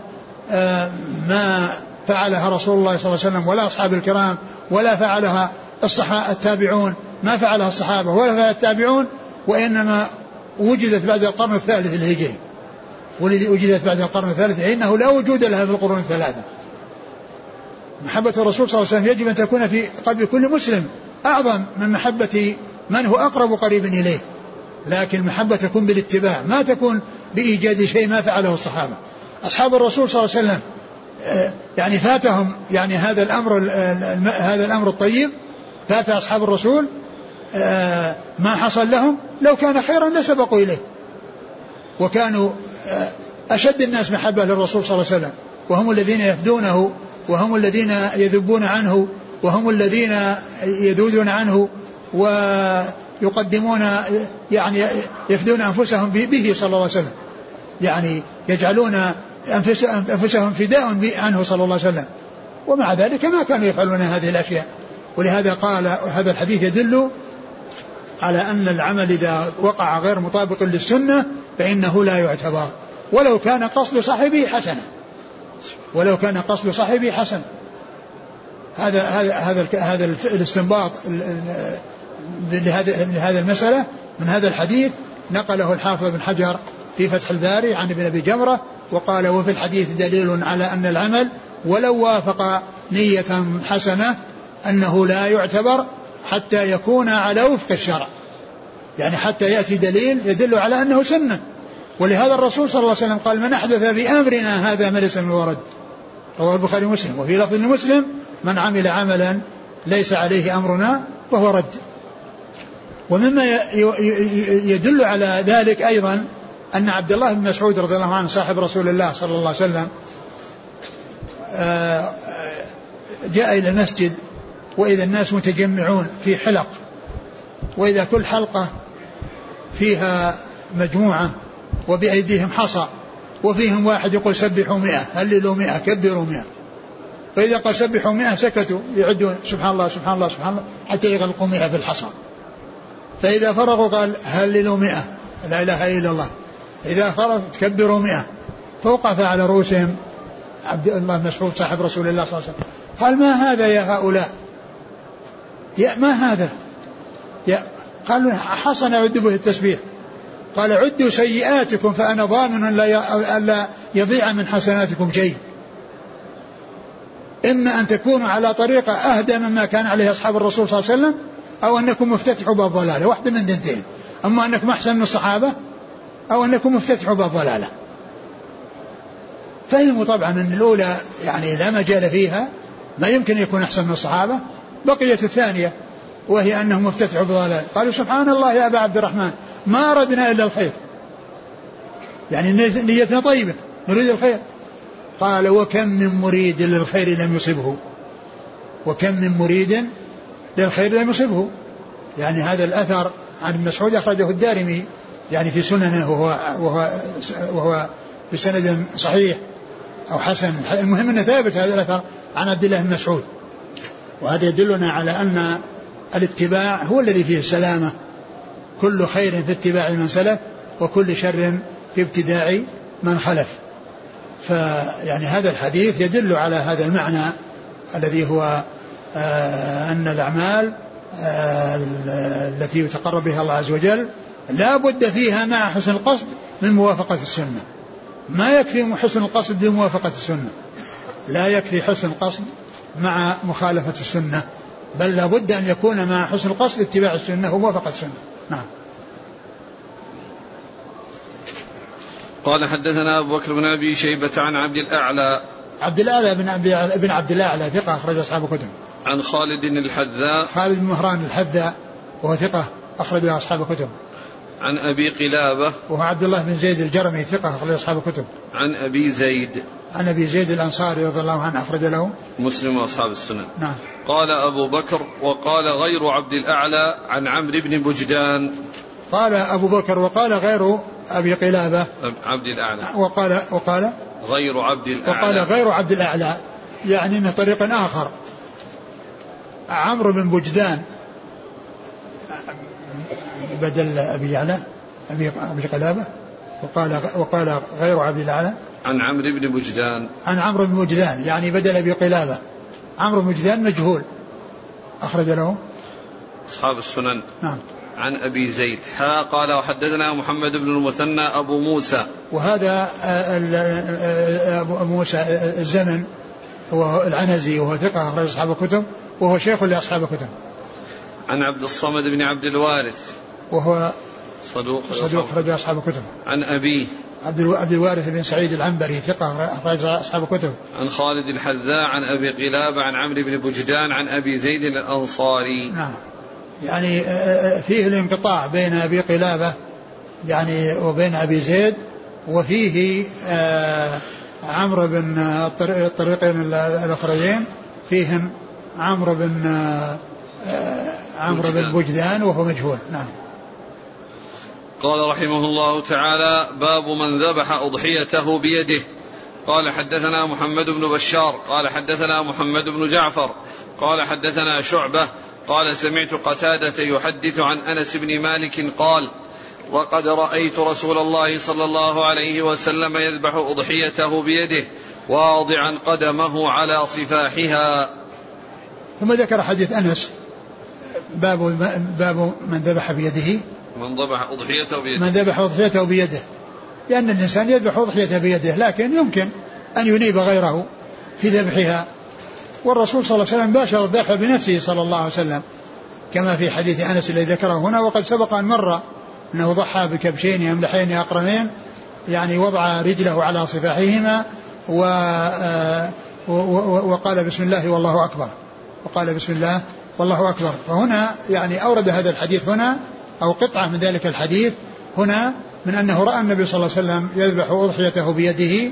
آه، ما فعلها رسول الله صلى الله عليه وسلم ولا أصحاب الكرام ولا فعلها الصحابة التابعون ما فعلها الصحابة ولا فعلها التابعون وإنما وجدت بعد القرن الثالث الهجري. والذي وجدت بعد القرن الثالث فإنه لا وجود لها في القرون الثلاثة. محبة الرسول صلى الله عليه وسلم يجب أن تكون في قلب كل مسلم أعظم من محبة من هو أقرب قريب إليه. لكن المحبة تكون بالاتباع ما تكون بإيجاد شيء ما فعله الصحابة. أصحاب الرسول صلى الله عليه وسلم آه، يعني فاتهم يعني هذا الأمر هذا الأمر الطيب فات أصحاب الرسول ما حصل لهم لو كان خيرا لسبقوا إليه. وكانوا آه، أشد الناس محبة للرسول صلى الله عليه وسلم. وهم الذين يفدونه وهم الذين يذبون عنه وهم الذين يذودون عنه ويقدمون يعني يفدون أنفسهم به صلى الله عليه وسلم. يعني يجعلون أنفسهم فداء عنه صلى الله عليه وسلم. ومع ذلك ما كانوا يفعلون هذه الأشياء. ولهذا قال هذا الحديث يدل على أن العمل إذا وقع غير مطابق للسنة فإنه لا يعتبر. ولو كان قصد صاحبه حسنا. ولو كان قصد صاحبه حسنا. هذا هذا هذا هذا الاستنباط لهذه لهذه المسألة. من هذا الحديث نقله الحافظ بن حجر في فتح الباري عن ابن أبي جمرة وقال وفي الحديث دليل على أن العمل ولو وافق نية حسنة أنه لا يعتبر حتى يكون على وفق الشرع. يعني حتى يأتي دليل يدل على أنه سنة. ولهذا الرسول صلى الله عليه وسلم قال من أحدث في امرنا هذا ما ليس من ورد. رواه البخاري ومسلم وفي لفظ مسلم من عمل عملا ليس عليه أمرنا فهو رد. ومما يدل على ذلك أيضا أن عبد الله بن مسعود رضي الله عنه صاحب رسول الله صلى الله عليه وسلم آه، جاء إلى المسجد وإذا الناس متجمعون في حلق وإذا كل حلقة فيها مجموعة وبأيديهم حصى وفيهم واحد يقول سبحوا مئة هللوا مئة كبروا مئة. فإذا قال سبحوا مئة سكتوا يعدون سبحان الله سبحان الله سبحان الله حتى يغلقوا مئة في الحصى. فإذا فرغوا قال هللوا مئة لا إله إلا الله. إذا فرض تكبروا مئة. فوقف على رؤوسهم عبد الله مسعود صاحب رسول الله صلى الله عليه وسلم. قال ما هذا يا هؤلاء؟ يا ما هذا؟ يا قالوا حصن عد به التسبيح قال عدوا سيئاتكم فأنا ضامن لا ألا يضيع من حسناتكم شيء. إما أن تكونوا على طريقة أهدى مما كان عليه أصحاب الرسول صلى الله عليه وسلم أو أنكم مفتتحوا باب ضلالة. واحدة من دنتين أما أنكم أحسن من الصحابة أو أنكم مفتتحوا باب ضلالة. فهموا طبعا أن الأولى يعني لا مجال فيها ما يمكن يكون أحسن من الصحابة. بقيت الثانية وهي أنهم مفتتحوا بضلال قالوا سبحان الله يا أبا عبد الرحمن ما أردنا إلا الخير. يعني نيتنا طيبة نريد الخير. قال وكم من مريد للخير لم يصبه. وكم من مريد للخير لم يصبه. يعني هذا الأثر عن ابن مسعود أخرجه الدارمي يعني في سننه وهو وهو وهو بسند صحيح أو حسن. المهم أنه ثابت هذا الأثر عن عبد الله بن مسعود. وهذا يدلنا على أن الاتباع هو الذي فيه السلامة. كل خير في اتباع من سلف وكل شر في ابتداع من خلف. فيعني هذا الحديث يدل على هذا المعنى الذي هو آه أن الأعمال آه التي يتقرب بها الله عز وجل لا بد فيها مع حسن القصد من موافقة السنة. ما يكفي حسن القصد بموافقة السنة. لا يكفي حسن القصد مع مخالفة السنة بل لا بد أن يكون مع حسن القصد اتباع السنة وموافقة السنة نعم. قال حدثنا أبو بكر بن أبي شيبة عن عبد الأعلى. عبد الأعلى بن عبد بن عبد الأعلى ثقة أخرج أصحاب الكتب. عن خالد الحذاء. خالد بن مهران الحذاء وهو ثقة أخرج أصحاب الكتب. عن أبي قلابة. وهو عبد الله بن زيد الجرمي ثقة أخرج أصحاب الكتب. عن أبي زيد. عن أبي زيد الأنصاري رضي الله عنه أخرج له. مسلم وأصحاب السنن نعم. قال أبو بكر وقال غير عبد الأعلى عن عمرو بن بجدان. قال أبو بكر وقال غير أبي قلابة. عبد الأعلى. وقال وقال غير عبد الأعلى. وقال غير عبد الأعلى يعني أنه طريق آخر. عمرو بن بجدان بدل أبي يعلى أبي قلابة. وقال وقال غير عبد الأعلى. عن عمرو بن بجدان عن عمرو بن بجدان يعني بدل أبي قلابة. عمرو بن بجدان مجهول. أخرج له. أصحاب السنن. نعم. عن أبي زيد. حا قال وحدثنا محمد بن المثنى أبو موسى. وهذا أبو موسى الزمن. هو العنزي وهو ثقة أخرج أصحاب الكتب وهو شيخ لأصحاب الكتب. عن عبد الصمد بن عبد الوارث. وهو صدوق صدوق أخرج أصحاب الكتب. عن أبيه. عبد عبد الوارث بن سعيد العنبري ثقة أخرج أصحاب الكتب. عن خالد الحذاء عن أبي قلابة عن عمرو بن بجدان عن أبي زيد الأنصاري. نعم. يعني فيه الانقطاع بين أبي قلابة يعني وبين أبي زيد وفيه عمرو بن الطريقين الأخرين فيهم عمرو بن عمرو بن بجدان وهو مجهول نعم. قال رحمه الله تعالى باب من ذبح أضحيته بيده. قال حدثنا محمد بن بشار قال حدثنا محمد بن جعفر قال حدثنا شعبة قال سمعت قتادة يحدث عن أنس بن مالك قال وقد رأيت رسول الله صلى الله عليه وسلم يذبح أضحيته بيده واضعا قدمه على صفاحها. ثم ذكر حديث أنس باب باب من ذبح بيده من ذبح أضحيته بيده. من ذبح أضحيته بيده. لأن الإنسان يذبح أضحيته بيده لكن يمكن أن ينيب غيره في ذبحها. والرسول صلى الله عليه وسلم باشر الذبح بنفسه صلى الله عليه وسلم كما في حديث أنس الذي ذكره هنا وقد سبق أن مر أنه ضحى بكبشين يملحين أقرنين يعني وضع رجله على صفاحهما و وقال بسم الله والله أكبر. وقال بسم الله والله أكبر. فهنا يعني أورد هذا الحديث هنا أو قطعة من ذلك الحديث هنا من أنه رأى النبي صلى الله عليه وسلم يذبح أضحيته بيده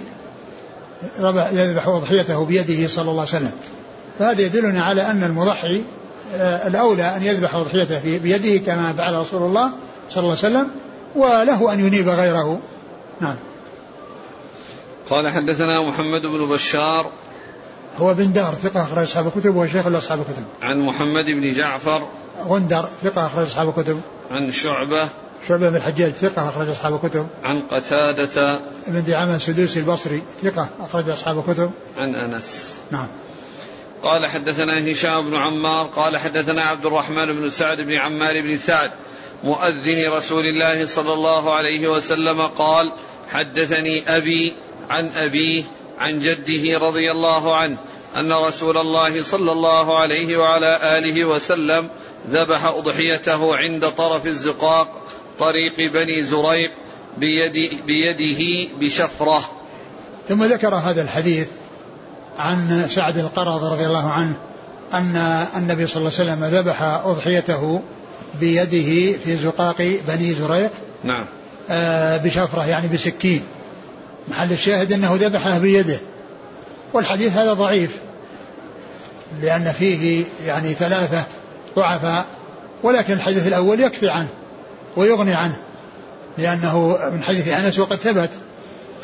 يذبح أضحيته بيده صلى الله عليه وسلم. فهذا يدلنا على أن المضحي الأولى أن يذبح أضحيته بيده كما فعل رسول الله صلى الله عليه وسلم وله أن ينيب غيره. نعم. قال حدثنا محمد بن بشار. هو بن دار ثقة أخرج أصحاب الكتب وهو شيخ لأصحاب الكتب. عن محمد بن جعفر. غندر ثقة أخرج أصحاب الكتب. عن شعبة شعبة بن الحجاج ثقة أخرج أصحاب الكتب. عن قتادة بن دعامة السدوسي البصري ثقة أخرج أصحاب الكتب. عن أنس. نعم. قال حدثنا هشام بن عمار قال حدثنا عبد الرحمن بن سعد بن عمار بن سعد مؤذن رسول الله صلى الله عليه وسلم قال حدثني أبي عن أبيه عن جده رضي الله عنه أن رسول الله صلى الله عليه وعلى آله وسلم ذبح أضحيته عند طرف الزقاق طريق بني زريق بيد بيده بشفرة. ثم ذكر هذا الحديث عن سعد القرض رضي الله عنه أن النبي صلى الله عليه وسلم ذبح أضحيته بيده في زقاق بني زريق نعم. آه بشفرة يعني بسكين. محل الشاهد أنه ذبحه بيده. والحديث هذا ضعيف لأن فيه يعني ثلاثة ضعفاء ولكن الحديث الأول يكفي عنه ويغني عنه لأنه من حديث أنس وقد ثبت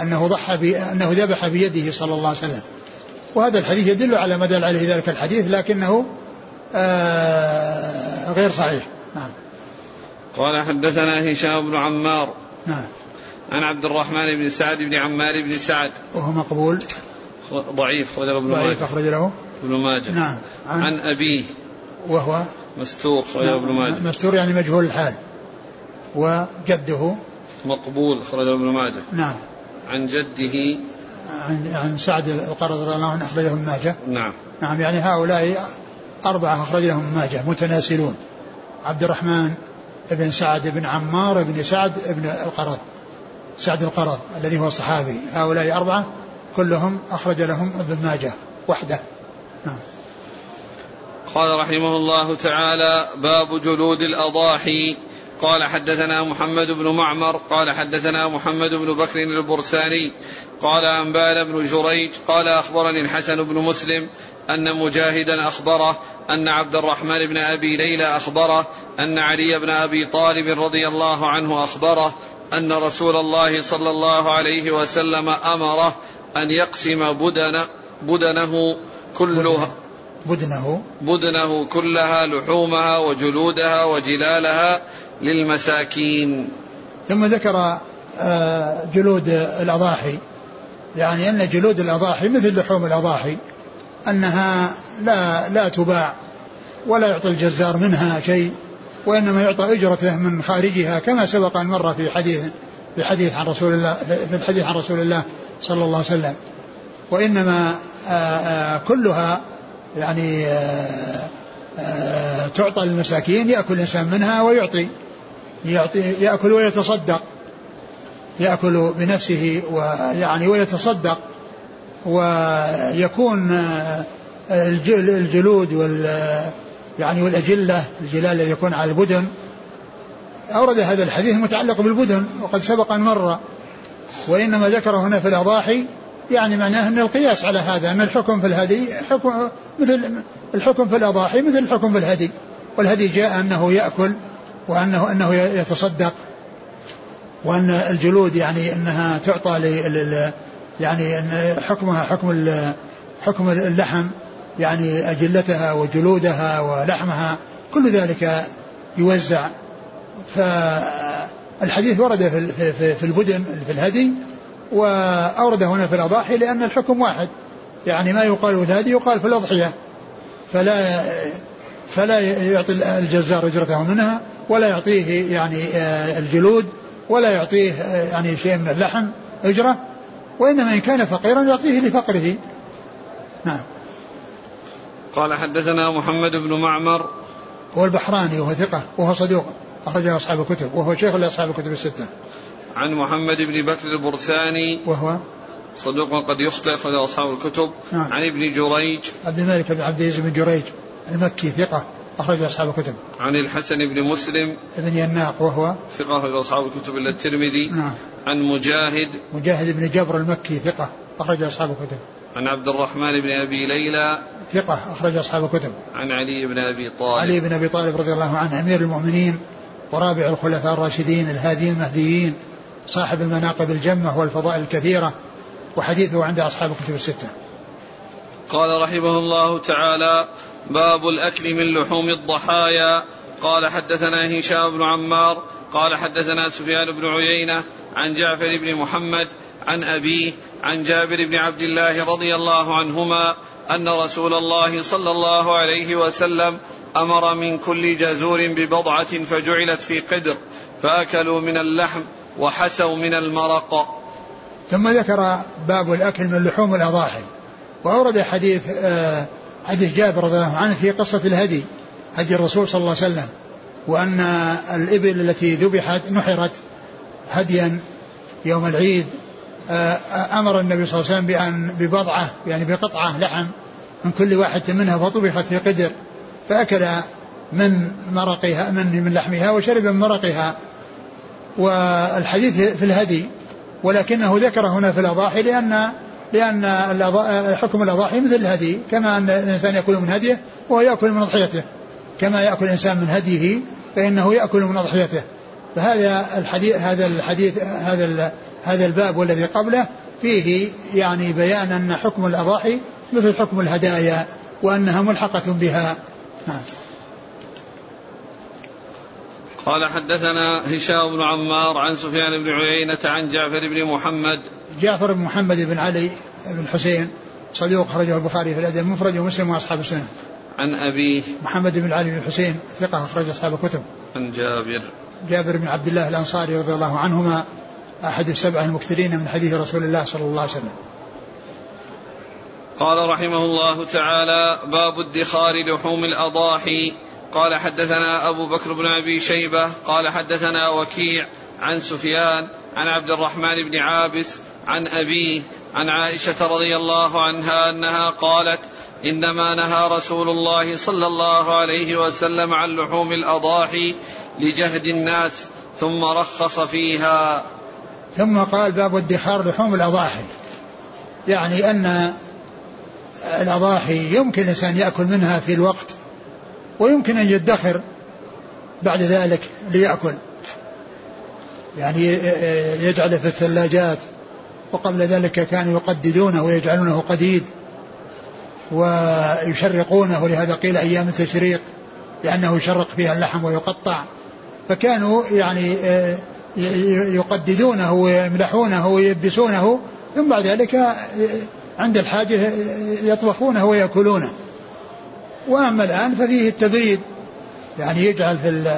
أنه ضحى أنه ذبح بيده صلى الله عليه وسلم. وهذا الحديث يدل على ما دل عليه ذلك الحديث لكنه آه غير صحيح. نعم. قال حدثنا هشام بن عمار. نعم. عن عبد الرحمن بن سعد بن عمار بن سعد. وهو مقبول. ضعيف أخرج له ابن ضعيف ماجه. أخرج له. ابن ماجه. نعم. عن, عن أبيه. وهو؟ مستور أخرج له ابن ماجه. مستور يعني مجهول الحال. وجده؟ مقبول أخرج له ابن ماجه. نعم. عن جده. عن عن سعد القرض رضي الله عنه أخرجه ابن ماجه. نعم. نعم يعني هؤلاء أربعة أخرج لهم ابن ماجه متناسلون. عبد الرحمن بن سعد بن عمار بن سعد بن القرض. سعد القرض الذي هو الصحابي هؤلاء أربعة كلهم أخرج لهم ابن ماجه وحده. نعم. قال رحمه الله تعالى باب جلود الأضاحي. قال حدثنا محمد بن معمر قال حدثنا محمد بن بكر البرساني قال أنبانا بن جريج قال أخبرني الحسن بن مسلم أن مجاهدا أخبره أن عبد الرحمن بن أبي ليلى أخبره أن علي بن أبي طالب رضي الله عنه أخبره أن رسول الله صلى الله عليه وسلم أمره أن يقسم بدن بدنه كلها بدنه بدنه. كلها لحومها وجلودها وجلالها للمساكين. ثم ذكر آه، جلود الأضاحي. يعني أن جلود الأضاحي مثل لحوم الأضاحي أنها لا لا تباع ولا يعطي الجزار منها شيء وإنما يعطى أجرته من خارجها كما سبق أن مر في حديث في حديث عن رسول الله في الحديث عن رسول الله. صلى الله عليه وسلم. وإنما آآ آآ كلها يعني آآ تعطى للمساكين يأكل الإنسان منها ويعطي يعطي يأكل ويتصدق يأكل بنفسه ويعني ويتصدق ويكون الجلود وال يعني والأجلة الجلال الذي يكون على البدن. أورد هذا الحديث المتعلق بالبدن وقد سبق أن مر. وإنما ذكر هنا في الأضاحي يعني معناه أن القياس على هذا أن الحكم في الهدي حكم مثل الحكم في الأضاحي مثل الحكم في الهدي والهدي جاء أنه يأكل وأنه أنه يتصدق وأن الجلود يعني أنها تعطى لل يعني أن حكمها حكم حكم اللحم يعني أجلتها وجلودها ولحمها كل ذلك يوزع. فالحديث ورد في في البدن في الهدي وأورد هنا في الأضاحي لأن الحكم واحد. يعني ما يقال في الهدي يقال في الأضحية. فلا فلا يعطي الجزار أجرته منها ولا يعطيه يعني آه، الجلود ولا يعطيه آه، يعني شيء من اللحم أجرة. وإنما إن كان فقيرا يعطيه لفقره. نعم. قال حدثنا محمد بن معمر. هو البحراني وهو ثقة وهو صدوق. أخرجه أصحاب الكتب وهو شيخ لأصحاب الكتب الستة عن محمد بن بكر البرساني وهو صدوق قد يخطئ أخرجه أصحاب الكتب نعم. عن ابن جريج عبد الملك بن عبد العزيز بن جريج المكي ثقة أخرج أصحاب الكتب. عن الحسن بن مسلم بن يناق وهو ثقة أخرج أصحاب الكتب إلا الترمذي. نعم. عن مجاهد مجاهد بن جبر المكي ثقة أخرج أصحاب الكتب. عن عبد الرحمن بن أبي ليلى ثقة أخرج أصحاب الكتب. عن علي بن أبي طالب. علي بن أبي طالب رضي الله عنه أمير المؤمنين ورابع الخلفاء الراشدين الهاديين المهديين صاحب المناقب الجمة والفضائل الكثيرة وحديثه عند أصحاب الكتب الستة. قال رحمه الله تعالى باب الأكل من لحوم الضحايا قال حدثنا هشام بن عمار قال حدثنا سفيان بن عيينة عن جعفر بن محمد عن أبيه عن جابر بن عبد الله رضي الله عنهما أن رسول الله صلى الله عليه وسلم أمر من كل جزور ببضعة فجعلت في قدر فأكلوا من اللحم وحسوا من المرق. ثم ذكر باب الأكل من لحوم الأضاحي وأورد حديث آه حديث جابر رضي الله عنه في قصة الهدي هدي الرسول صلى الله عليه وسلم وأن الإبل التي ذبحت نحرت هديا يوم العيد آه، أمر النبي صلى الله عليه وسلم بأن ببضعة يعني بقطعة لحم من كل واحد منها فطبخت في قدر. فأكل من مرقها من من لحمها وشرب من مرقها. والحديث في الهدي ولكنه ذكر هنا في الأضاحي لأن لأن حكم الأضاحي مثل الهدي كما أن الإنسان يأكل من هديه وهو يأكل من أضحيته. كما يأكل الإنسان من هديه فإنه يأكل من أضحيته. فهذا الحديث هذا الحديث هذا هذا الباب والذي قبله فيه يعني بيان أن حكم الأضاحي مثل حكم الهدايا وأنها ملحقة بها. نعم. قال حدثنا هشام بن عمار عن سفيان بن عيينة عن جعفر بن محمد. جعفر بن محمد بن علي بن حسين صدوق خرجه البخاري في الأدب المفرد ومسلم وأصحاب السنة. عن أبيه محمد بن علي بن حسين ثقة أخرج أصحاب الكتب. عن جابر. جابر بن عبد الله الأنصاري رضي الله عنهما أحد السبعة المكثرين من حديث رسول الله صلى الله عليه وسلم. قال رحمه الله تعالى باب ادخار لحوم الأضاحي. قال حدثنا أبو بكر بن أبي شيبة قال حدثنا وكيع عن سفيان عن عبد الرحمن بن عابس عن أبيه عن عائشة رضي الله عنها أنها قالت إنما نهى رسول الله صلى الله عليه وسلم عن لحوم الأضاحي لجهد الناس ثم رخص فيها. ثم قال باب ادخار لحوم الأضاحي. يعني أن الأضاحي يمكن الإنسان يأكل منها في الوقت ويمكن أن يدخر بعد ذلك ليأكل. يعني يجعله في الثلاجات وقبل ذلك كانوا يقددونه ويجعلونه قديد ويشرقونه ولهذا قيل أيام التشريق لأنه يشرق فيها اللحم ويقطع. فكانوا يعني يقددونه ويملحونه ويبسونه ثم بعد ذلك عند الحاجة يطبخونه ويأكلونه. وأما الآن ففيه التبريد يعني يجعل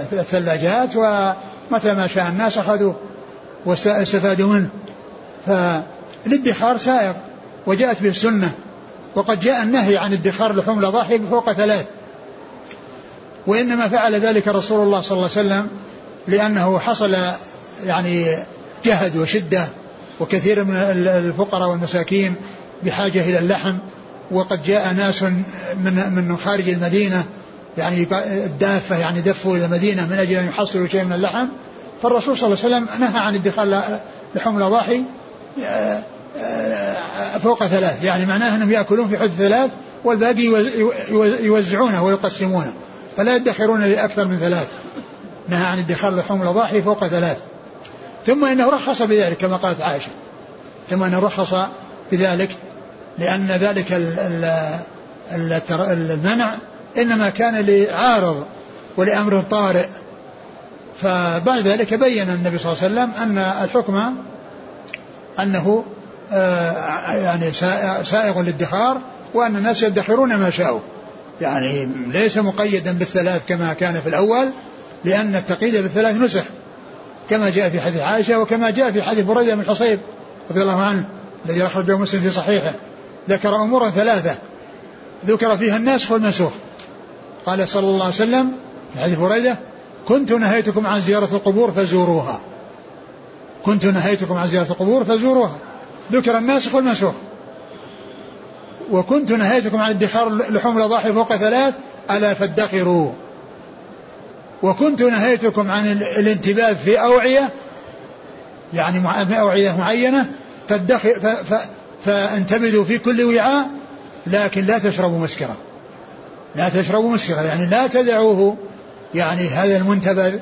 في الثلاجات ومتى ما شاء الناس أخذوه واستفادوا منه. فالادخار سائغ وجاءت به السنة وقد جاء النهي عن ادخار لحوم الأضاحي فوق ثلاث. وإنما فعل ذلك رسول الله صلى الله عليه وسلم لأنه حصل يعني جهد وشدة وكثير من الفقراء والمساكين بحاجة إلى اللحم وقد جاء ناس من من خارج المدينة يعني الدافة يعني دفوا إلى المدينة من أجل أن يحصلوا شيء من اللحم. فالرسول صلى الله عليه وسلم نهى عن ادخال لحوم الأضاحي آه، آه، فوق ثلاث. يعني معناه أنهم يأكلون في حد ثلاث والباقي يوزعونه ويقسمونه فلا يدخرون لأكثر من ثلاث. نهى عن ادخار لحوم الأضاحي فوق ثلاث. ثم إنه رخص بذلك كما قالت عائشة. ثم إنه رخص بذلك. لأن ذلك المنع إنما كان لعارض ولأمر طارئ. فبعد ذلك بين النبي صلى الله عليه وسلم أن الحكم أنه آه، يعني سائغ للادخار وأن الناس يدخرون ما شاءوا. يعني ليس مقيدا بالثلاث كما كان في الأول لأن التقييد بالثلاث نسخ كما جاء في حديث عائشة وكما جاء في حديث بريدة بن الحصيب رضي الله عنه الذي أخرجه مسلم في صحيحه. ذكر أمورا ثلاثة. ذكر فيها الناسخ والمنسوخ. قال صلى الله عليه وسلم في حديث بريدة كنت نهيتكم عن زيارة القبور فزوروها. كنت نهيتكم عن زيارة القبور فزوروها. ذكر الناسخ والمنسوخ. وكنت نهيتكم عن ادخار لحوم الأضاحي فوق ثلاث ألا فادخروا. وكنت نهيتكم عن الانتباه في أوعية يعني أوعية معينة فادخر فانتبذوا في كل وعاء لكن لا تشربوا مسكرا. لا تشربوا مسكرا يعني لا تدعوه. يعني هذا المنتبذ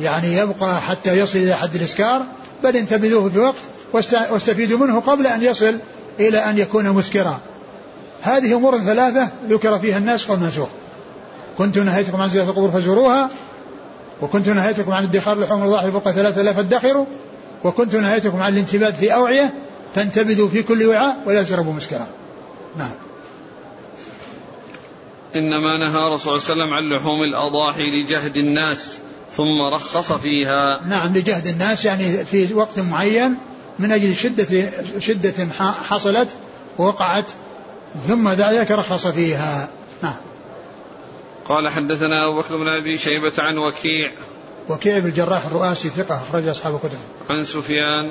يعني يبقى حتى يصل إلى حد الإسكار بل انتبذوه في وقت واستفيدوا منه قبل أن يصل إلى أن يكون مسكرا. هذه أمور ثلاثة ذكر فيها الناس والمنسوخ كنت نهيتكم عن زيارة القبور فزوروها وكنت نهيتكم عن ادخار لحوم الضاحي فوق ثلاثة لا فادخروا وكنت نهيتكم عن الانتباه في أوعية فانتبذوا في كل وعاء ولا تشربوا مسكرا. نعم. إنما نهى رسول الله صلى الله عليه وسلم عن لحوم الأضاحي لجهد الناس ثم رخص فيها. نعم لجهد الناس يعني في وقت معين من أجل شدة شدة حصلت ووقعت ثم ذلك رخص فيها. نعم. قال حدثنا أبو بكر بن أبي شيبة عن وكيع. وكيع بن الجراح الرؤاسي ثقة أخرج أصحاب الكتب. عن سفيان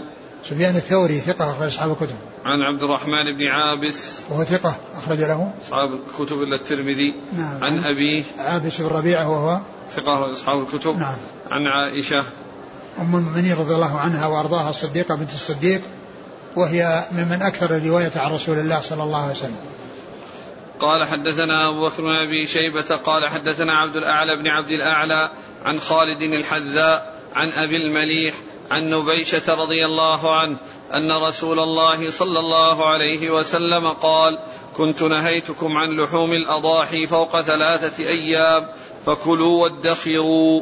سفيان الثوري ثقة أخرج أصحاب الكتب. عن عبد الرحمن بن عابس. وهو ثقة أخرج له. أصحاب الكتب إلا الترمذي. نعم. عن أبيه. عابس بن ربيعة وهو ثقة أصحاب الكتب. نعم. عن عائشة. أم المؤمنين رضي الله عنها وأرضاها الصديقة بنت الصديق. وهي ممن أكثر الرواية عن رسول الله صلى الله عليه وسلم. قال حدثنا أبو بكر بن أبي شيبة. قال حدثنا عبد الأعلى بن عبد الأعلى عن خالد الحذاء عن أبي المليح عن نبيشة رضي الله عنه أن رسول الله صلى الله عليه وسلم قال كنت نهيتكم عن لحوم الأضاحي فوق ثلاثة أيام فكلوا وادخروا.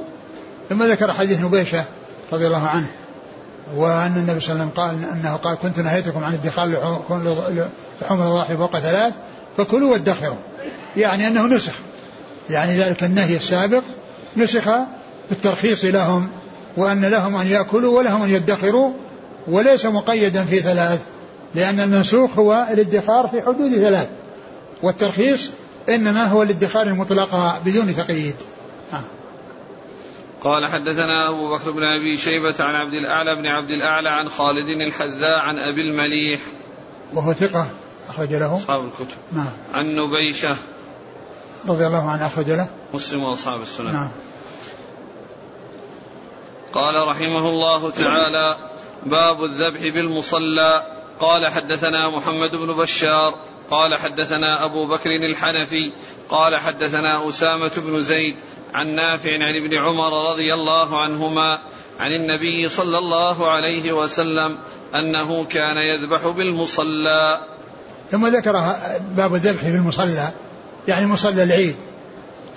ثم ذكر حديث نبيشة رضي الله عنه وأن النبي صلى الله عليه وسلم قال أنه قال كنت نهيتكم عن ادخار لحوم الأضاحي فوق ثلاث فكلوا وادخروا. يعني أنه نسخ يعني ذلك النهي السابق نسخ بالترخيص لهم. وأن لهم أن يأكلوا ولهم أن يدخروا وليس مقيدا في ثلاث لأن المنسوخ هو الادخار في حدود ثلاث والترخيص إنما هو الادخار المطلق بدون تقييد. آه. قال حدثنا أبو بكر بن أبي شيبة عن عبد الأعلى بن عبد الأعلى عن خالد الحذاء عن أبي المليح. وهو ثقة أخرج له. أصحاب الكتب. نعم. عن نبيشة. رضي الله عنه أخرج له. مسلم وأصحاب السنن. نعم. قال رحمه الله تعالى باب الذبح بالمصلى. قال حدثنا محمد بن بشار قال حدثنا أبو بكر الحنفي قال حدثنا أسامة بن زيد عن نافع عن ابن عمر رضي الله عنهما عن النبي صلى الله عليه وسلم أنه كان يذبح بالمصلى. ثم ذكر باب الذبح في المصلى يعني مصلى العيد.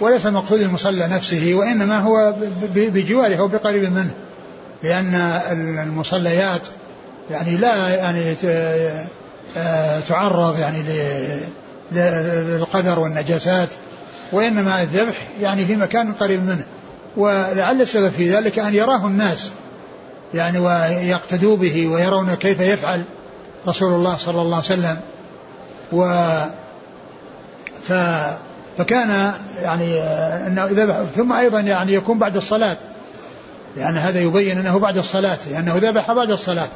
وليس المقصود المصلى نفسه وإنما هو بجواره أو بقريب منه. لأن المصليات يعني لا يعني تعرض يعني للقدر والنجاسات وإنما الذبح يعني في مكان قريب منه. ولعل السبب في ذلك أن يراه الناس يعني ويقتدوا به ويرون كيف يفعل رسول الله صلى الله عليه وسلم. و ف فكان يعني إنه ذبح ثم أيضا يعني يكون بعد الصلاة. لأن هذا يبين إنه بعد الصلاة لأنه ذبح بعد الصلاة.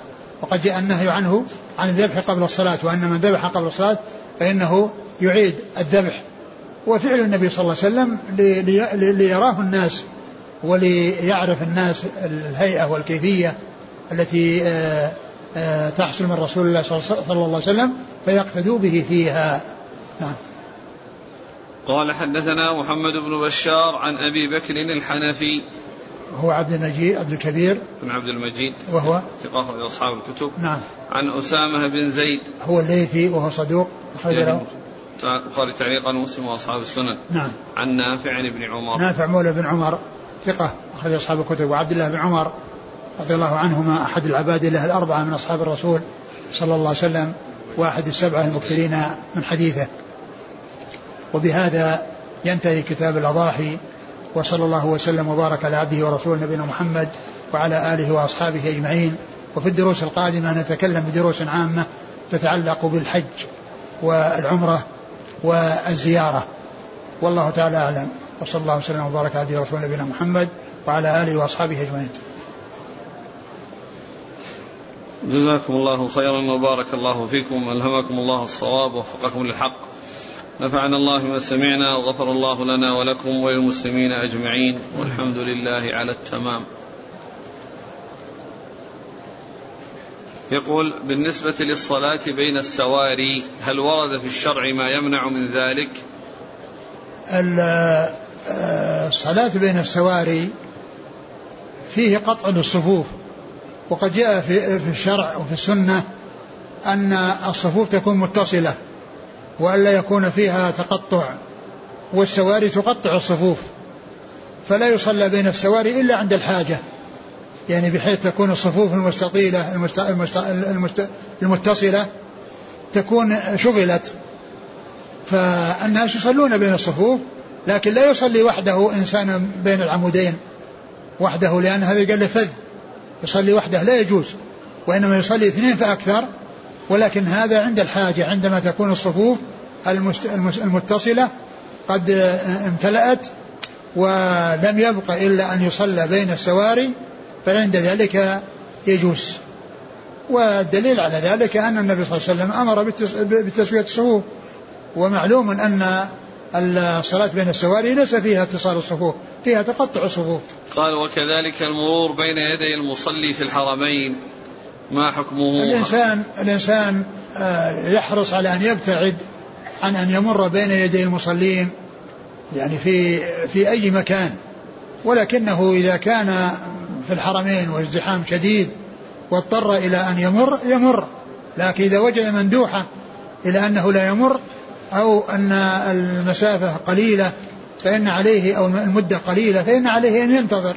وقد جاء النهي عنه عن الذبح قبل الصلاة وأن من ذبح قبل الصلاة فإنه يعيد الذبح. وفعل النبي صلى الله عليه وسلم ليراه الناس وليعرف الناس الهيئة والكيفية التي آه، آه، تحصل من رسول الله صلى الله عليه وسلم فيقتدوا به فيها. نعم. قال حدثنا محمد بن بشار عن أبي بكر الحنفي. هو عبد المجيد عبد الكبير. بن عبد المجيد. وهو؟ ثقة أصحاب الكتب. نعم. عن أسامة بن زيد. هو الليثي وهو صدوق. أخرج له. البخاري تعليقا مسلم وأصحاب السنن. نعم. عن نافع بن عمر. نافع مولى بن عمر. ثقة أخرج أصحاب الكتب. وعبد الله بن عمر رضي الله عنهما أحد العباد له الأربعة من أصحاب الرسول صلى الله عليه وسلم واحد السبعة المكثرين من حديثه. وبهذا ينتهي كتاب الأضاحي وصلى الله وسلم وبارك على عبده ورسوله نبينا محمد وعلى آله وأصحابه أجمعين. وفي الدروس القادمة نتكلم بدروس عامة تتعلق بالحج والعمرة والزيارة. والله تعالى أعلم. وصلى الله وسلم وبارك على عبده ورسوله نبينا محمد وعلى آله وأصحابه أجمعين. جزاكم الله خيرا وبارك الله فيكم. ألهمكم الله الصواب ووفقكم للحق. نفعنا الله ما سمعنا وغفر الله لنا ولكم وللمسلمين أجمعين والحمد لله على التمام. يقول بالنسبة للصلاة بين السواري هل ورد في الشرع ما يمنع من ذلك؟ الصلاة بين السواري فيه قطع للصفوف وقد جاء في الشرع وفي السنة أن الصفوف تكون متصلة. وألا يكون فيها تقطع والسواري تقطع الصفوف فلا يصلى بين السواري إلا عند الحاجة يعني بحيث تكون الصفوف المستطيلة المست... المست... المست... المتصلة تكون شغلت. فالناس يصلون بين الصفوف لكن لا يصلي وحده إنسان بين العمودين وحده لأن هذا قال فذ يصلي وحده لا يجوز وإنما يصلي اثنين فأكثر ولكن هذا عند الحاجة عندما تكون الصفوف المتصلة قد امتلأت ولم يبق إلا أن يصلى بين السواري فعند ذلك يجوز. والدليل على ذلك أن النبي صلى الله عليه وسلم أمر بتسوية الصفوف. ومعلوم أن الصلاة بين السواري ليس فيها اتصال الصفوف فيها تقطع الصفوف. قال وكذلك المرور بين يدي المصلي في الحرمين ما حكمه؟ الإنسان الإنسان آه، يحرص على أن يبتعد عن أن يمر بين يدي المصلين يعني في في أي مكان. ولكنه إذا كان في الحرمين والازدحام شديد واضطر إلى أن يمر يمر. لكن إذا وجد مندوحة إلى أنه لا يمر أو أن المسافة قليلة فإن عليه أو المدة قليلة فإن عليه أن ينتظر.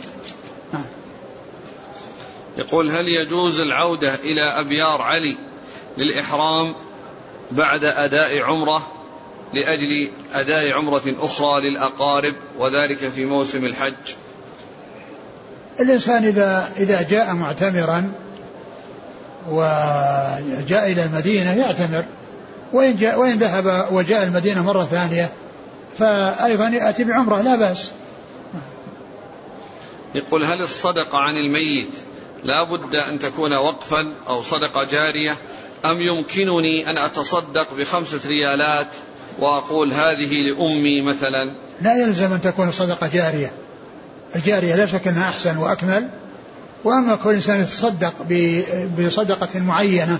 يقول هل يجوز العودة إلى أبيار علي للإحرام بعد أداء عمرة لأجل أداء عمرة أخرى للأقارب وذلك في موسم الحج؟ الإنسان إذا إذا جاء معتمرا وجاء إلى المدينة يعتمر. وإن, جاء وإن ذهب وجاء المدينة مرة ثانية فأيضا يأتي بعمرة لا بأس. يقول هل الصدقة عن الميت لا بد أن تكون وقفا أو صدقة جارية. أم يمكنني أن أتصدق بخمسة ريالات وأقول هذه لأمي مثلا؟ لا يلزم أن تكون صدقة جارية. الجارية لا شك أنها أحسن وأكمل. وأما كل إنسان يتصدق بصدقة معينة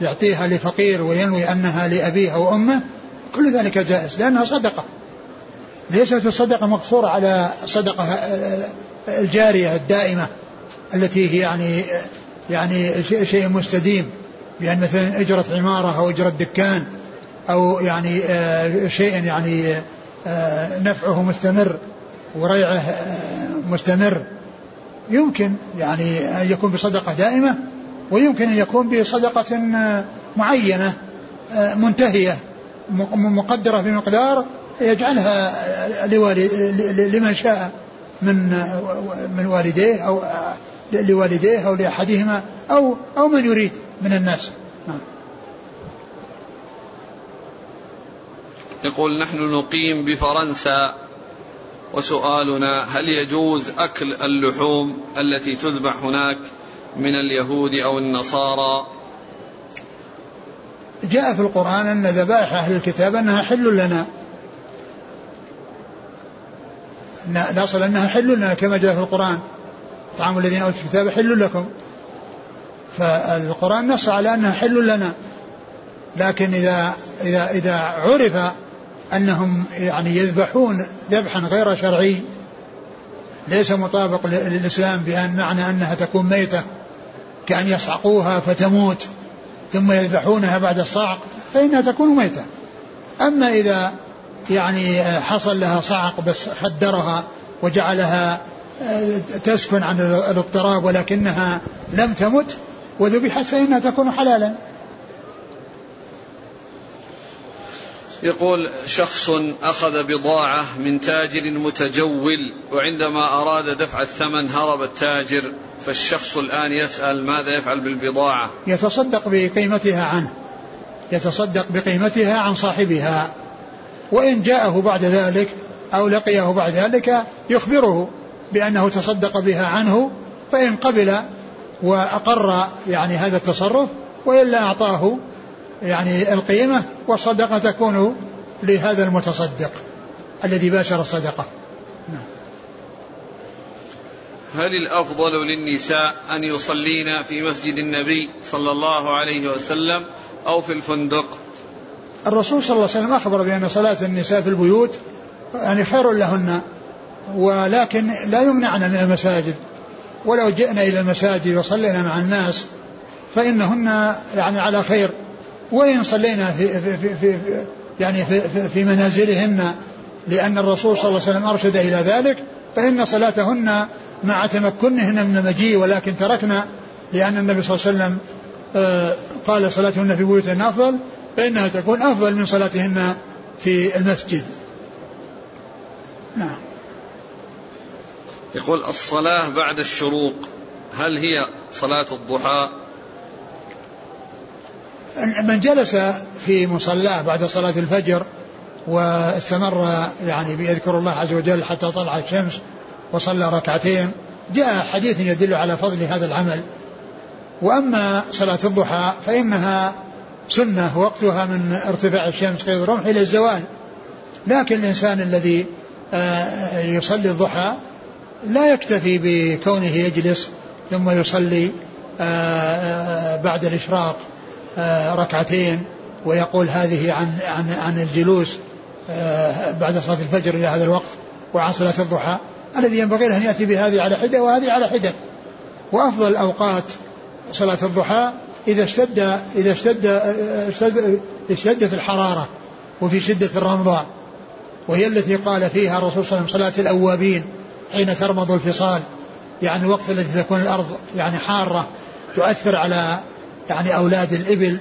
يعطيها لفقير وينوي أنها لأبيه أو أمه كل ذلك جائز لأنها صدقة. ليست الصدقة مقصورة على الصدقة الجارية الدائمة. التي هي يعني يعني شيء مستديم. يعني مثلا أجرة عمارة أو أجرة دكان أو يعني آه، شيء يعني آه، نفعه مستمر وريعه آه، مستمر. يمكن يعني أن يكون بصدقة دائمة ويمكن أن يكون بصدقة معينة منتهية مقدرة بمقدار يجعلها لمن شاء من من والديه أو لوالديه أو لأحدهما أو أو من يريد من الناس. نعم. يقول نحن نقيم بفرنسا وسؤالنا هل يجوز أكل اللحوم التي تذبح هناك من اليهود أو النصارى؟ جاء في القرآن أن ذبائح أهل الكتاب أنها حل لنا. الأصل أنها حل لنا كما جاء في القرآن. طعام الذين أوتوا الكتاب حل لكم. فالقرآن نص على أنها حل لنا. لكن إذا إذا إذا عرف أنهم يعني يذبحون ذبحا غير شرعي ليس مطابق للإسلام بأن معنى أنها تكون ميتة كأن يصعقوها فتموت ثم يذبحونها بعد الصعق فإنها تكون ميتة. أما إذا يعني حصل لها صعق بس خدرها وجعلها تسكن عن الاضطراب ولكنها لم تمت وذبحت فإنها تكون حلالا. يقول شخص أخذ بضاعة من تاجر متجول وعندما أراد دفع الثمن هرب التاجر فالشخص الآن يسأل ماذا يفعل بالبضاعة؟ يتصدق بقيمتها عنه. يتصدق بقيمتها عن صاحبها. وإن جاءه بعد ذلك أو لقيه بعد ذلك يخبره. بأنه تصدق بها عنه فإن قبل وأقر يعني هذا التصرف وإلا أعطاه يعني القيمة والصدقة تكون لهذا المتصدق الذي باشر الصدقة نعم. هل الأفضل للنساء أن يصلين في مسجد النبي صلى الله عليه وسلم أو في الفندق الرسول صلى الله عليه وسلم أخبر بأن صلاة النساء في البيوت يعني خير لهن ولكن لا يمنعن من المساجد. ولو جئنا إلى المساجد وصلينا مع الناس فإنهن يعني على خير. وإن صلينا في, في, في, في يعني في, في منازلهن لأن الرسول صلى الله عليه وسلم أرشد إلى ذلك فإن صلاتهن مع تمكنهن من المجيء ولكن تركنا لأن النبي صلى الله عليه وسلم آه، قال صلاتهن في بيوتهن أفضل فإنها تكون أفضل من صلاتهن في المسجد. نعم. يقول الصلاة بعد الشروق هل هي صلاة الضحى؟ من جلس في مصلاه بعد صلاة الفجر واستمر يعني بيذكر الله عز وجل حتى طلعت الشمس وصلى ركعتين جاء حديث يدل على فضل هذا العمل. وأما صلاة الضحى فإنها سنة وقتها من ارتفاع الشمس قيد الرمح إلى الزوال. لكن الإنسان الذي آه، يصلي الضحى لا يكتفي بكونه يجلس ثم يصلي آه، آه، بعد الإشراق آه، ركعتين ويقول هذه عن عن عن الجلوس بعد صلاة الفجر إلى هذا الوقت وعن صلاة الضحى. الذي ينبغي له أن يأتي بهذه على حدة وهذه على حدة. وأفضل الأوقات صلاة الضحى إذا اشتد إذا اشتد اشتدت الحرارة وفي شدة الرمضاء وهي التي قال فيها الرسول صلى الله عليه وسلم صلاة الأوابين. حين ترمض الفصال؟ يعني الوقت الذي تكون الأرض يعني حارة تؤثر على يعني أولاد الإبل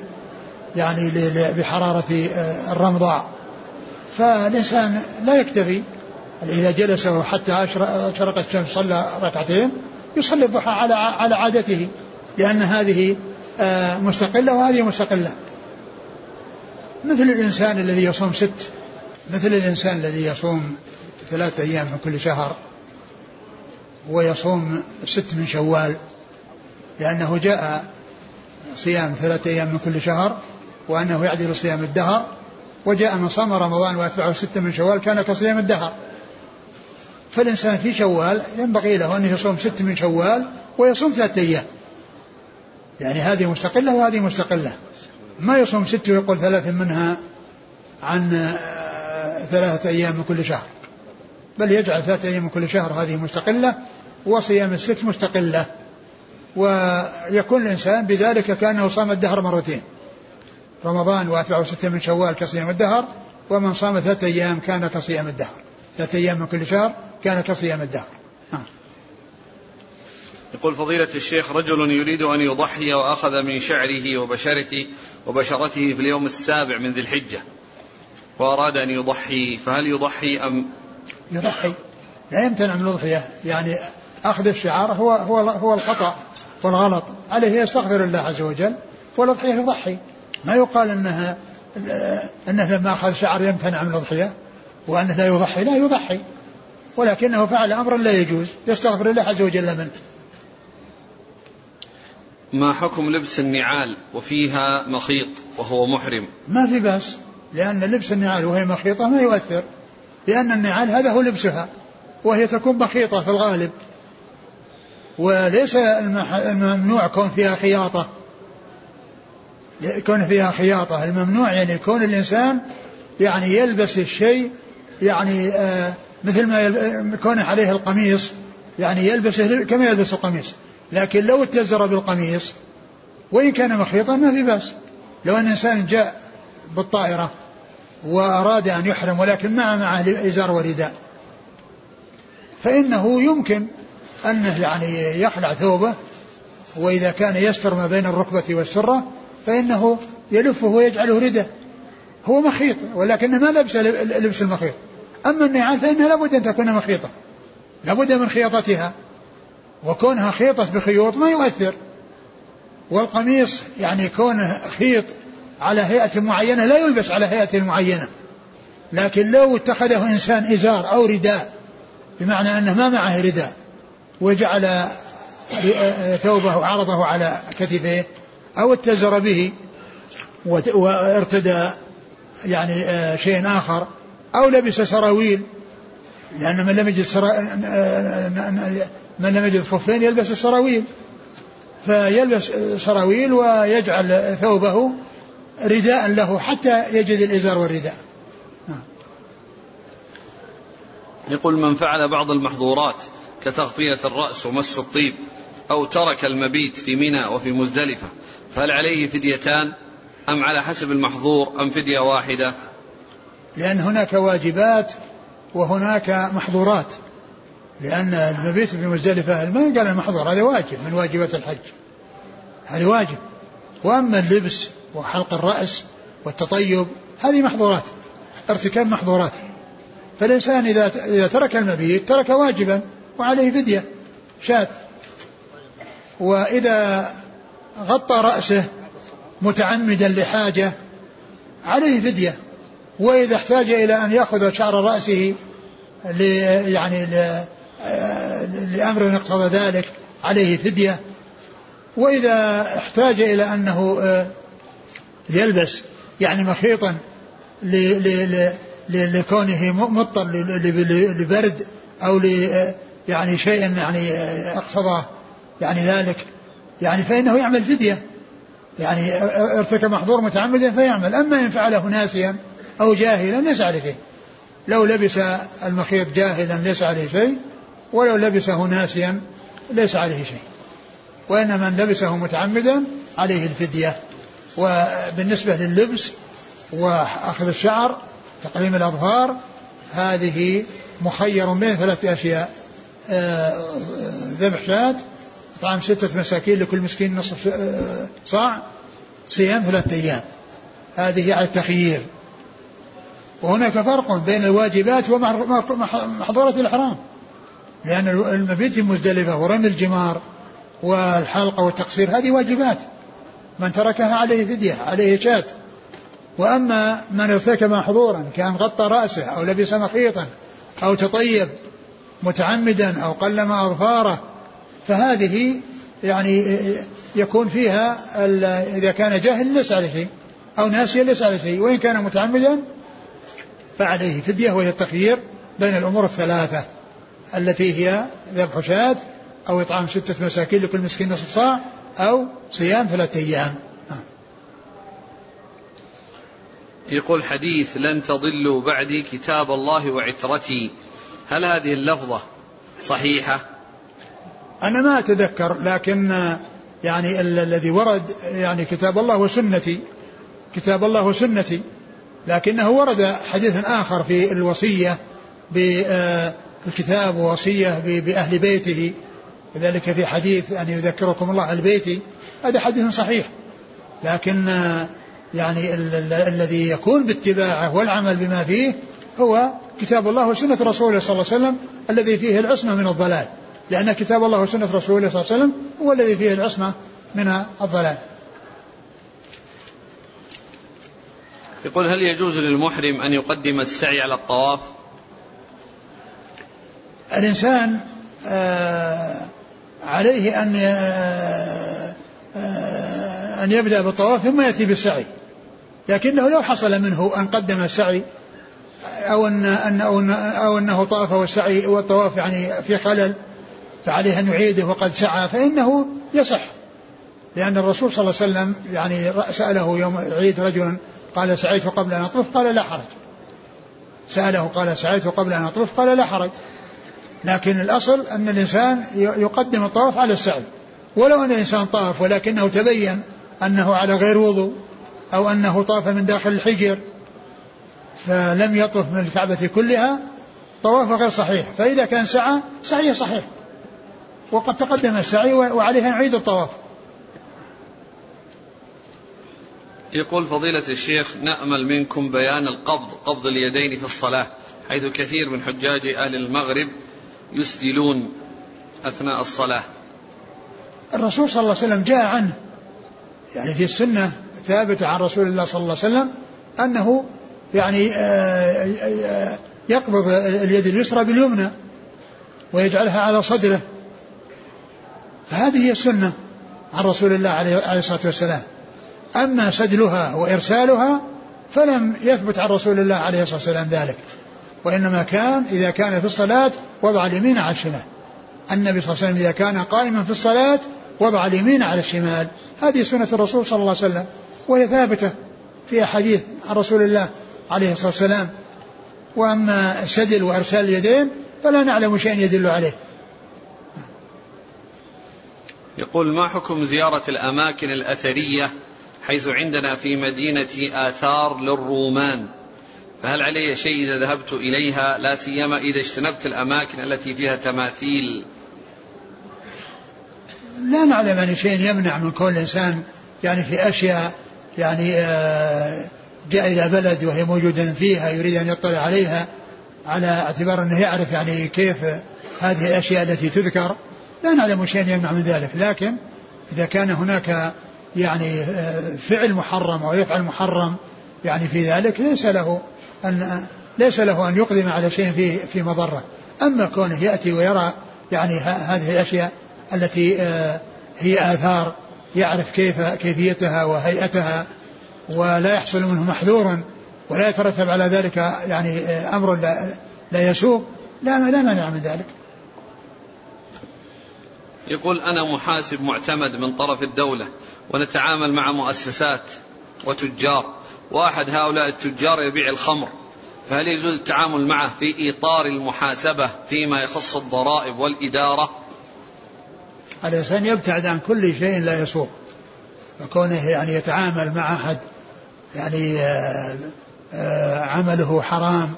يعني بحرارة آه، الرمضاء فالإنسان لا يكتفي إذا جلس حتى أشرقت الشمس صلى ركعتين يصلي الضحى على على عادته لأن هذه آه، مستقلة وهذه مستقلة. مثل الإنسان الذي يصوم ست مثل الإنسان الذي يصوم ثلاثة أيام من كل شهر ويصوم ست من شوال لأنه جاء صيام ثلاثة أيام من كل شهر وأنه يعدل صيام الدهر وجاء من صام رمضان وأتبعه ستة من شوال كان كصيام الدهر. فالإنسان في شوال ينبغي له أن يصوم ست من شوال ويصوم ثلاثة أيام. يعني هذه مستقلة وهذه مستقلة. ما يصوم ست ويقول ثلاث منها عن آه، ثلاثة أيام من كل شهر. بل يجعل ثلاثة أيام من كل شهر هذه مستقلة وصيام الست مستقلة. ويكون الإنسان بذلك كأنه صام الدهر مرتين. رمضان وأتبعه ستة من شوال كصيام الدهر ومن صام ثلاثة أيام كان كصيام الدهر. ثلاثة أيام من كل شهر كان كصيام الدهر. نعم. يقول فضيلة الشيخ رجل يريد أن يضحي وأخذ من شعره وبشرته وبشرته في اليوم السابع من ذي الحجة وأراد أن يضحي فهل يضحي أم يضحي. لا يمتنع من الأضحية يعني أخذ الشعار هو هو هو الخطأ والغلط. عليه يستغفر الله عز وجل والأضحية يضحي. ما يقال أنها أنه لما أخذ شعر يمتنع من الأضحية وأنه لا يضحي. لا يضحي. ولكنه فعل أمرا لا يجوز. يستغفر الله عز وجل منه. ما حكم لبس النعال وفيها مخيط وهو محرم؟ ما في بأس. لأن لبس النعال وهي مخيطة ما يؤثر. لأن النعال هذا هو لبسها وهي تكون مخيطة في الغالب. وليس الممنوع كون فيها خياطة. كون فيها خياطة. الممنوع يعني يكون الإنسان يعني يلبس الشيء يعني آه مثل ما يكون عليه القميص يعني يلبسه كما يلبس القميص. لكن لو اتزر بالقميص وإن كان مخيطا ما في بأس. لو أن إنسان جاء بالطائرة وأراد أن يحرم ولكن ما معه إزار ورداء فإنه يمكن أنه يعني يخلع ثوبه وإذا كان يستر ما بين الركبة والسرة فإنه يلفه ويجعله ردة هو مخيط ولكنه ما لبس لبس المخيط. أما النعال فإنها لابد أن تكون مخيطة. لابد من خياطتها. وكونها خيطت بخيوط ما يؤثر. والقميص يعني كونه خيط على هيئة معينة لا يلبس على هيئة معينة. لكن لو اتخذه إنسان إزار أو رداء بمعنى أنه ما معه رداء وجعل ثوبه عرضه على كتفيه أو اتزر به وارتدى يعني آه، شيء آخر أو لبس سراويل لأن من لم يجد سرا... من لم يجد خفين يلبس السراويل فيلبس سراويل ويجعل ثوبه رداء له حتى يجد الإزار والرداء. يقول من فعل بعض المحظورات كتغطية الرأس ومس الطيب أو ترك المبيت في منى وفي مزدلفة فهل عليه فديتان؟ أم على حسب المحظور أم فدية واحدة؟ لأن هناك واجبات وهناك محظورات. لأن المبيت في مزدلفة ما قال المحظور هذا واجب من واجبات الحج. هذا واجب. وأما اللبس وحلق الرأس والتطيب هذه محظورات ارتكاب محظورات. فالإنسان إذا إذا ترك المبيت ترك واجبا وعليه فدية شاة. وإذا غطى رأسه متعمدا لحاجة عليه فدية. وإذا احتاج إلى أن يأخذ شعر رأسه يعني لأمر اقتضى ذلك عليه فدية. وإذا احتاج إلى أنه يلبس يعني مخيطا لكونه مضطر لبرد أو يعني شيء يعني اقتضى يعني ذلك. يعني فإنه يعمل فدية. يعني ارتكب محظور متعمدا فيعمل. أما إن فعله ناسيا أو جاهلا ليس عليه شيء لو لبس المخيط جاهلا ليس عليه شيء ولو لبسه ناسيا ليس عليه شيء. وإن من لبسه متعمدا عليه الفدية. وبالنسبة لللبس وأخذ الشعر تقليم الأظفار هذه مخير بين ثلاثة أشياء. آه، ذبح شاة إطعام ستة مساكين لكل مسكين نصف آه، صاع صيام ثلاثة أيام. هذه على التخيير. وهناك فرق بين الواجبات ومحظورات الإحرام لأن المبيت في مزدلفة ورمي الجمار والحلقة والتقصير هذه واجبات. من تركها عليه فدية عليه شاة وأما من ارتكب محظورا كان غطى رأسه أو لبس مخيطا أو تطيب متعمدا أو قلم أظفاره فهذه يعني يكون فيها إذا كان جاهل ليس عليه شيء أو ناسيا ليس عليه شيء وإن كان متعمدا فعليه فدية وهي التخيير بين الأمور الثلاثة التي هي ذبح شاة أو إطعام ستة مساكين لكل مسكين نصف صاع أو صيام ثلاثة أيام. يقول حديث لن تضلوا بعدي كتاب الله وعترتي. هل هذه اللفظة صحيحة؟ أنا ما أتذكر لكن يعني الذي ورد يعني كتاب الله وسنتي كتاب الله وسنتي لكنه ورد حديث آخر في الوصية بالكتاب ووصية بأهل بيته. وذلك في حديث أن يذكركم الله أهل بيتي هذا حديث صحيح. لكن يعني ال- ال- الذي يكون باتباعه والعمل بما فيه هو كتاب الله وسنة رسوله صلى الله عليه وسلم الذي فيه العصمة من الضلال. لأن كتاب الله وسنة رسوله صلى الله عليه وسلم هو الذي فيه العصمة من الضلال. يقول هل يجوز للمحرم أن يقدم السعي على الطواف؟ الإنسان آه، عليه أن آه، أن يبدأ بالطواف ثم يأتي بالسعي. لكنه لو حصل منه أن قدم السعي أو أن أن أو, أن أو أنه طاف والسعي والطواف يعني في خلل فعليه أن يعيده وقد سعى فإنه يصح. لأن الرسول صلى الله عليه وسلم يعني سأله يوم العيد رجل قال سعيت قبل أن أطوف؟ قال لا حرج. سأله قال سعيت قبل أن أطوف؟ قال لا حرج. لكن الأصل أن الإنسان يقدم الطواف على السعي. ولو أن الإنسان طاف ولكنه تبين أنه على غير وضوء أو أنه طاف من داخل الحجر فلم يطف من الكعبة كلها طوافه غير صحيح. فإذا كان سعى سعيه صحيح. وقد تقدم السعي وعليه أن يعيد الطواف. يقول فضيلة الشيخ نأمل منكم بيان القبض قبض اليدين في الصلاة حيث كثير من حجاج أهل المغرب يسدلون أثناء الصلاة. الرسول صلى الله عليه وسلم جاء عنه يعني في السنة ثابتة عن رسول الله صلى الله عليه وسلم أنه يعني آه، آه، يقبض اليد اليسرى باليمنى ويجعلها على صدره. فهذه هي السنة عن رسول الله عليه الصلاة والسلام. أما سدلها وإرسالها فلم يثبت عن رسول الله عليه الصلاة والسلام ذلك. وإنما كان إذا كان في الصلاة وضع اليمين على الشمال. النبي صلى الله عليه وسلم إذا كان قائما في الصلاة وضع اليمين على الشمال. هذه سنة الرسول صلى الله عليه وسلم وهي ثابتة في أحاديث عن رسول الله عليه الصلاة والسلام. وأما السدل وإرسال اليدين فلا نعلم شيئا يدل عليه. يقول ما حكم زيارة الأماكن الأثرية حيث عندنا في مدينة آثار للرومان؟ فهل علي شيء إذا ذهبت إليها؟ لا سيما إذا اجتنبت الأماكن التي فيها تماثيل. لا نعلم أن شيء يمنع من كل إنسان يعني في أشياء يعني آه، جاء إلى بلد وهي موجودة فيها يريد أن يطلع عليها على اعتبار أنه يعرف يعني كيف هذه الأشياء التي تذكر. لا نعلم شيء يمنع من ذلك لكن إذا كان هناك يعني آه، فعل محرم أو يفعل محرم يعني في ذلك ليس له أن ليس له أن يقدم على شيء في في مضرة. أما كونه يأتي ويرى يعني هذه الأشياء التي آه، هي آثار يعرف كيف كيفيتها وهيئتها ولا يحصل منه محذور ولا يترتب على ذلك يعني آه، أمر لا, لا يسوق لا لا مانع من ذلك. يقول أنا محاسب معتمد من طرف الدولة ونتعامل مع مؤسسات وتجار. واحد هؤلاء التجار يبيع الخمر فهل يجوز التعامل معه في إطار المحاسبة فيما يخص الضرائب والإدارة؟ الإنسان يبتعد عن كل شيء لا يسوق. وكونه يعني يتعامل مع أحد يعني آه، آه، عمله حرام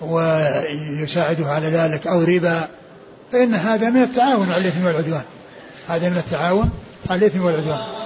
ويساعده على ذلك أو ربا فإن هذا من التعاون على الإثم والعدوان. هذا من التعاون على الإثم والعدوان.